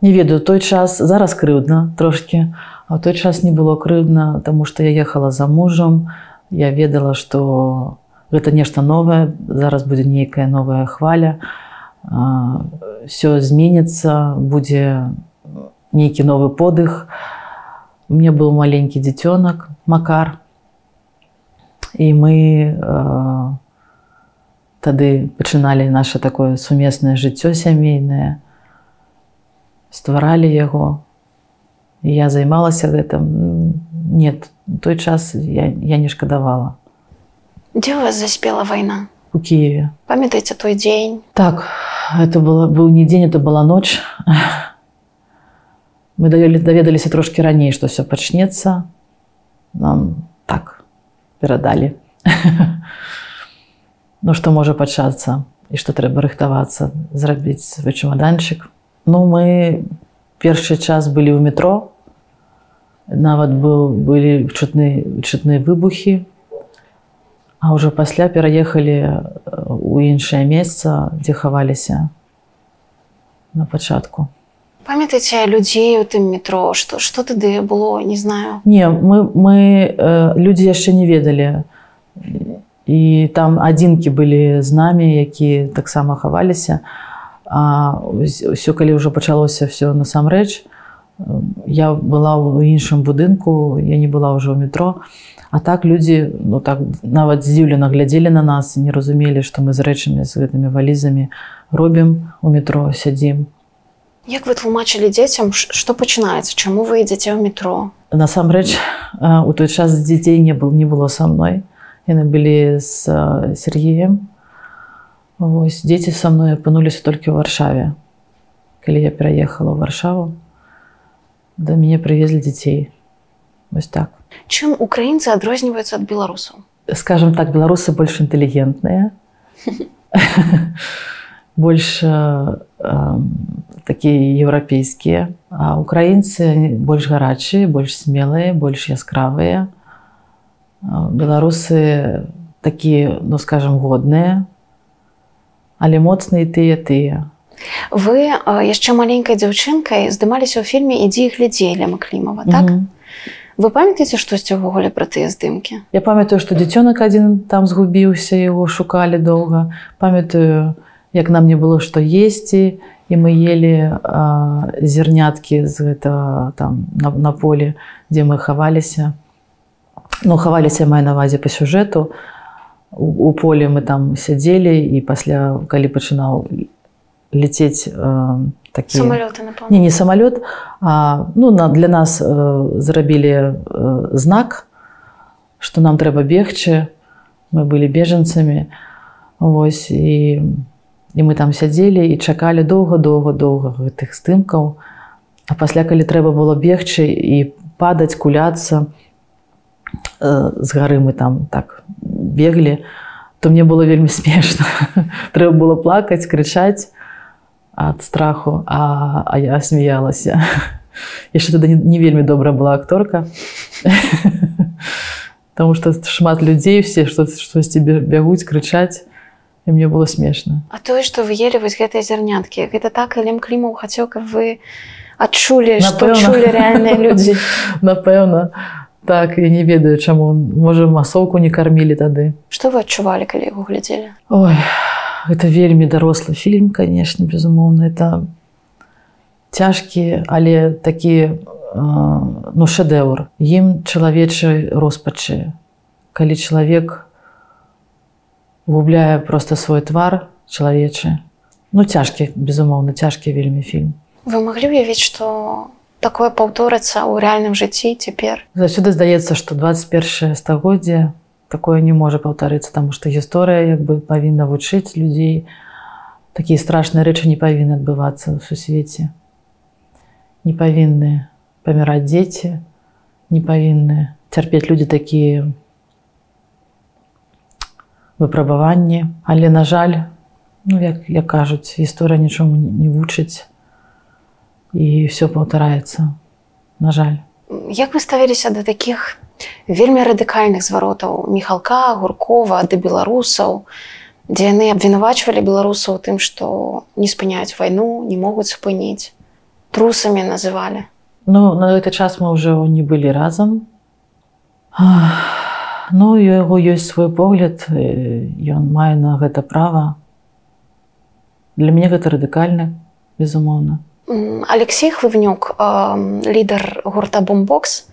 не ведаю той час зараз крыўдна трошки а той час не было крыўдна тому что я ехала за мужам. Я ведала что гэта нешта новае зараз будзе нейкая новая хваля. Все зменится будзе нейкі новы подых. Мне был маленькі дзіцёнак макар. І мы э, тады пачыналі наше такое сумеснае жыццё сямейнае стваралі яго. Я займалася гэтым. Нет той час я, я не шкадавала. Дзе вас заспела вайна? У кіеве памятаеце той дзень? Так это было быў не дзень это была ноч мы даведаліся трошки раней што все пачнецца нам так перадалі Ну што можа пачацца і што трэба рыхтавацца зрабіць свой чемаданчык Ну мы першы час былі ў метро. Нават быў былі чутны чутныя выбухі а ўжо пасля пераехалі у іншае месца дзе хаваліся на пачатку памятаеце людзей у тым метро? Што што тады было? Не знаю. Не мы мы э, людзі яшчэ не ведалі і там адзінкі былі з намі які таксама хаваліся а ўсё калі ўжо пачалося все насамрэч я была ў іншым будынку я не была ўжо ў метро а так людзі ну так нават здзіўлена глядзелі на нас не разумелі што мы з рэчамі з гэтымі валізамі робім у метро сядзім Як вы тлумачылі дзецям, што пачынаецца, чаму вы ідзеце ў метро? Насамрэч у той час дзяцей не был не было са мной. Яны былі з Сергеем. Вось дзеці са мной апынуліся толькі ў варшаве. Калі я пераехала ў варшаву, да мяне прывезлі дзяцей. Вось так. Чым украінцы адрозніваюцца ад беларусаў? Скажам так, беларусы больш інтэлігентныя. больш такія еўрапейскія а украінцы больш гарачыя больш смелыя больш яскравыя беларусы такія ну скажем годныя але моцныя тыя тыя. Вы яшчэ маленькай дзяўчынкай здымаліся ў фільме ідзі глядзелі маклімова так? -hmm. вы памятаеце штосьці ўвогуле пра тыя здымкі? Я памятаю што дзіцёнак адзін там згубіўся яго шукалі доўга. Памятаю як нам не было што есці і мы ели зерняткі з гэта там на, на поле дзе мы хаваліся. Ну хаваліся мае навазе по сюжэту у, у поле мы там сядзелі і пасля калі пачынаў ляцець такі не не самолет а, ну на для нас э, зрабілі э, знак что нам трэба бегчы мы былі бежанцамі Вось і і мы там сядзелі і чакалі доўга-доўга доўга гэтых здымкаў А пасля калі трэба было бегчы і падаць куляцца э, з гары мы там так беглі то мне было вельмі смешна. Трэба было плакаць крычаць ад страху а, а я смяялася. Яшчэ тады не, не вельмі добра была акторка. Таму што шмат людзей все што штосьці бягуць крычаць і мне было смешна. А тое што вы ели вось гэтыя зярняткі гэта так Лем клімаў хацеў каб вы адчулі чулі рэальныя людзі? Напэўна так я не ведаю чаму. Можа масоўку не кармілі тады. Што вы адчувалі калі яго глядзелі? Ой гэта вельмі дарослы фільм канешне безумоўна. Это цяжкі але такі ну шэдэўр. Ім чалавечай роспачы. Калі чалавек у губляе просто свой твар чалавечы. Ну цяжкі безумоўна цяжкі вельмі фільм. Вы маглі уявіць что такое паўторыцца ў рэальным жыцці цяпер. Заўсёды здаецца что 21 стагоддзе такое не можа паўтарыцца тому что гісторыя як бы павінна вучыць людзей. Такія страшныя рэчы не павінны адбывацца ў сусвеце. Не павінны паміраць дзеці не павінны цярпець людзі такія выпрабаванні. Але на жаль ну як як кажуць гісторыя нічому не вучыць і все паўтараецца на жаль. Як вы ставіліся да таких вельмі радыкальных зваротаў міхалка гуркова да беларусаў? Дзе яны абвінавачвалі беларусаў тым што не спыняюць вайну не могуць спыніць? Трусамі называлі. Ну на гэты час мы ўжо не былі разам. Ну у яго ёсць свой погляд ён мае на гэта права. Для мяне гэта радыкальна безумоўна Алексей хлывнюк лідар гурта бомбокс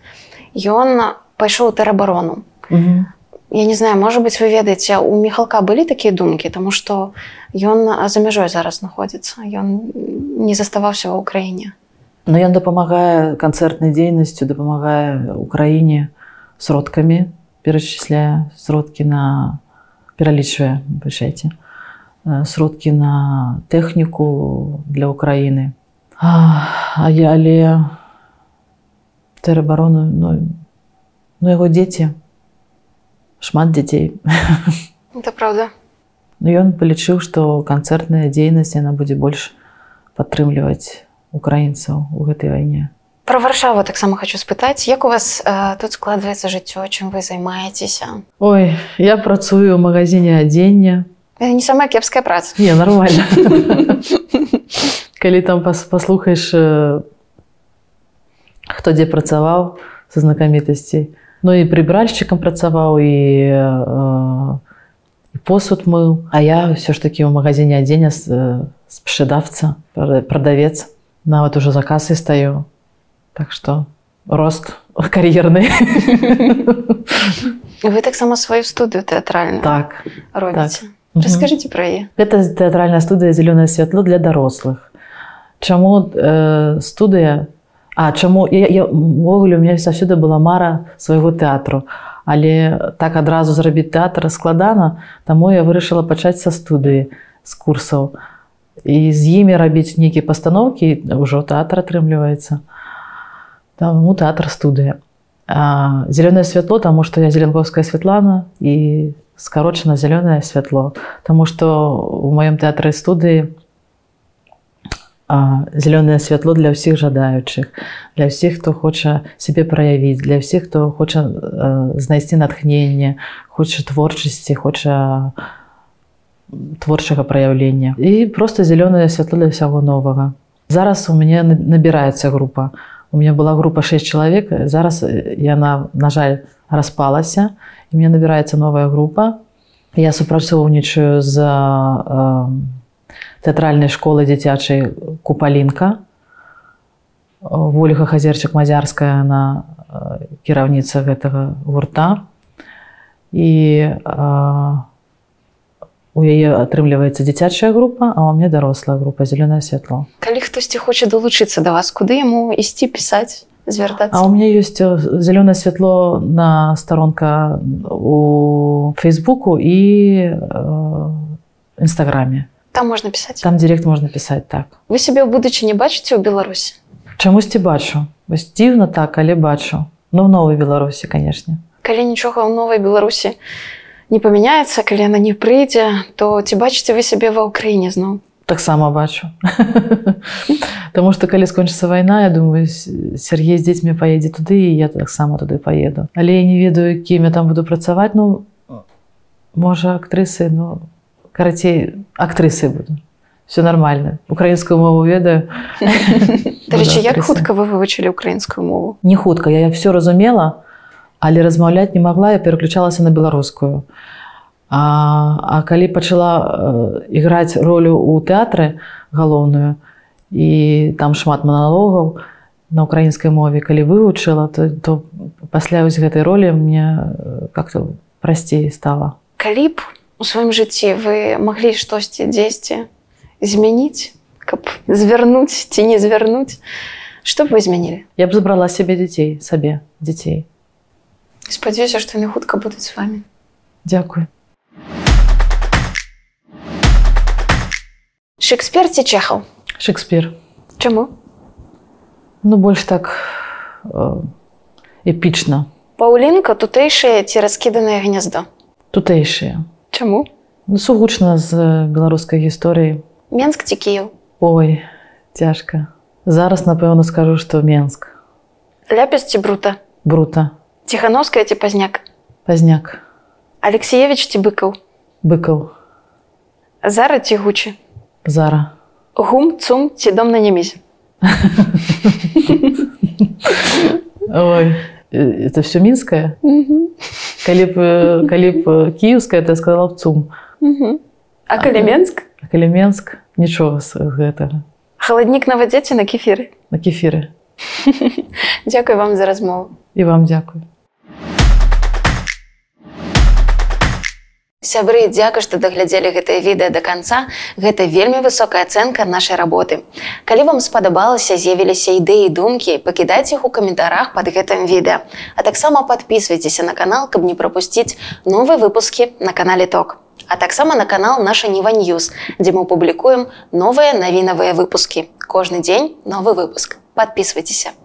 ён пайшоў тэрабарону я не знаю можа быть вы ведаеце у міхалка былі такія думкі тому что ён за мяжой зараз знаходзіцца ён не заставаўся ва ўкраіне но ён дапамагае канцэртнай дзейнасцю дапамагае украіне сродкамі перачысляе сродкі на пералічвае вышэйце сродкі на тэхніку для ўкраіны а я але тэрабарону ну, ну яго дзеці. Шмат дзяцей. Это правда. Ён палічыў што канцэртная дзейнасць яна будзе больш падтрымліваць украінцаў у гэтай вайне. Про варшаву таксама хочу спытаць. Як у вас э, тут складваецца жыццё? Чым вы займаецеся? Ой я працую ў магазине адзення. Не самая кепская праца. Не нормально калі там паслухаеш э, хто дзе працаваў са знакамітасцей Ну і прыбральшчыкам працаваў і э, посуд мыў А я ўсё ж такі ў магазине адзення спшедавца прадавец нават уже за касай стаю так что рост кар'ерны вы таксама сваю студыю тэатральна так робіце так. расскажите пра яе гэта тэатральная студыя зялёнае святло для дарослых Чаму э, студыя? А чаму? Увогуле у меня заўсёды была мара свайго тэатру. Але так адразу зрабіць тэатр складана таму я вырашыла пачаць са студыі з курсаў. І з імі рабіць нейкія пастаноўкі ўжо тэатр атрымліваецца. Таму тэатр студыя. Зялёнае святло таму што я зеленковская святлана і скарочана зялёнае святло. Таму што у маём тэатры студыі зялёнае святло для ўсіх жадаючых для ўсіх хто хоча сябе праявіць для ўсіх хто хоча знайсці натхненне хоча творчасці хоча творчага праяўлення. І просто зялёнае святло для ўсяго новага. Зараз у мяне набіраецца група. У меня была група 6 чалавек зараз яна на жаль распалася і мне набіраецца новая група. Я супрацоўнічаю з э, тэатральнай школы дзіцячай купалінка. Ольга хазерчык мазярская на кіраўніца гэтага гурта. І э, у яе атрымліваецца дзіцячая група а у мне дарослая група зеленое святло калі хтосьці хоча далучыцца да вас куды яму ісці пісаць звяртацца? А у меня ёсць зялёнае святло на старонка у фейсбуку і нстаграме там можна пісаць там директ можна пісаць так. Вы сябе ў будучы не бачыце ў беларусі чамусьці бачу. Вось дзіўна так але бачу. Но ну, новой беларусі канешне калі нічога ў новай беларусі не памяняецца калі яна не прыйдзе то ці бачыце вы сябе ва ўкраіне зноў? Таксама бачу. Таму што калі скончыцца вайна я думаю Сергей з дзецьмі паедзе туды і я таксама туды паеду але я не ведаю кім я там буду працаваць. Ну можа актрысы ну карацей актрысы буду. Все нормально украінскую мову ведаю. Дарэчы як хутка вы вывучылі украінскую мову? Не хутка я все разумела але размаўляць не магла я пераключалася на беларускую. А, а калі пачала э, іграць ролю ў тэатры галоўную і там шмат маналогаў на украінскай мове калі вывучыла то, то пасля вось гэтай ролі мне э, как-то прасцей стала. Калі б у сваім жыцці вы маглі штосьці дзесьці змяніць каб звярнуць ці не звярнуць што б вы змянілі я б забрала сябе дзяцей сабе дзяцей спадзяюся што не хутка будуць з вами. Дзякую шекспер ці чехаў шекспир. Чаму ну больш так э, эпічна паўлінка тутэйшае ці раскіданае гнязда тутэйшыя чаму ну, сугучна з беларускай гісторыі менск ці кіяў ой цяжка зараз напэўна скажу што менск ляпіс ці брута брута Тихановская ці пазняк. Пазняк. Алексеевич ці быкаў. Быкаў. Зара ці гучы. Зара. Гум, цум ці дом на нямізе. Ой, это все мінскае. Калі б, э, калі б э, кіеўская, я сказала б цум. А каліменск? А каліменск нічога з гэтага. Халаднік на вадзе ці на кефіры. На кефіры. Дзякуй вам за размову. І вам дзякуй. Сябры, дзякуй, што даглядзелі гэтае відэа да канца. Гэта вельмі высокая ацэнка нашай работы. Калі вам спадабалася, з'явіліся ідэі і думкі, пакідайце іх у каментарах пад гэтым відэа. А таксама падпісвайцеся на канал, каб не прапусціць новыя выпускі на канале Ток. А таксама на канал наша Ніва Ньюз, дзе мы публікуем новыя навінавыя выпускі. Кожны дзень новы выпуск. Падпісвайцеся.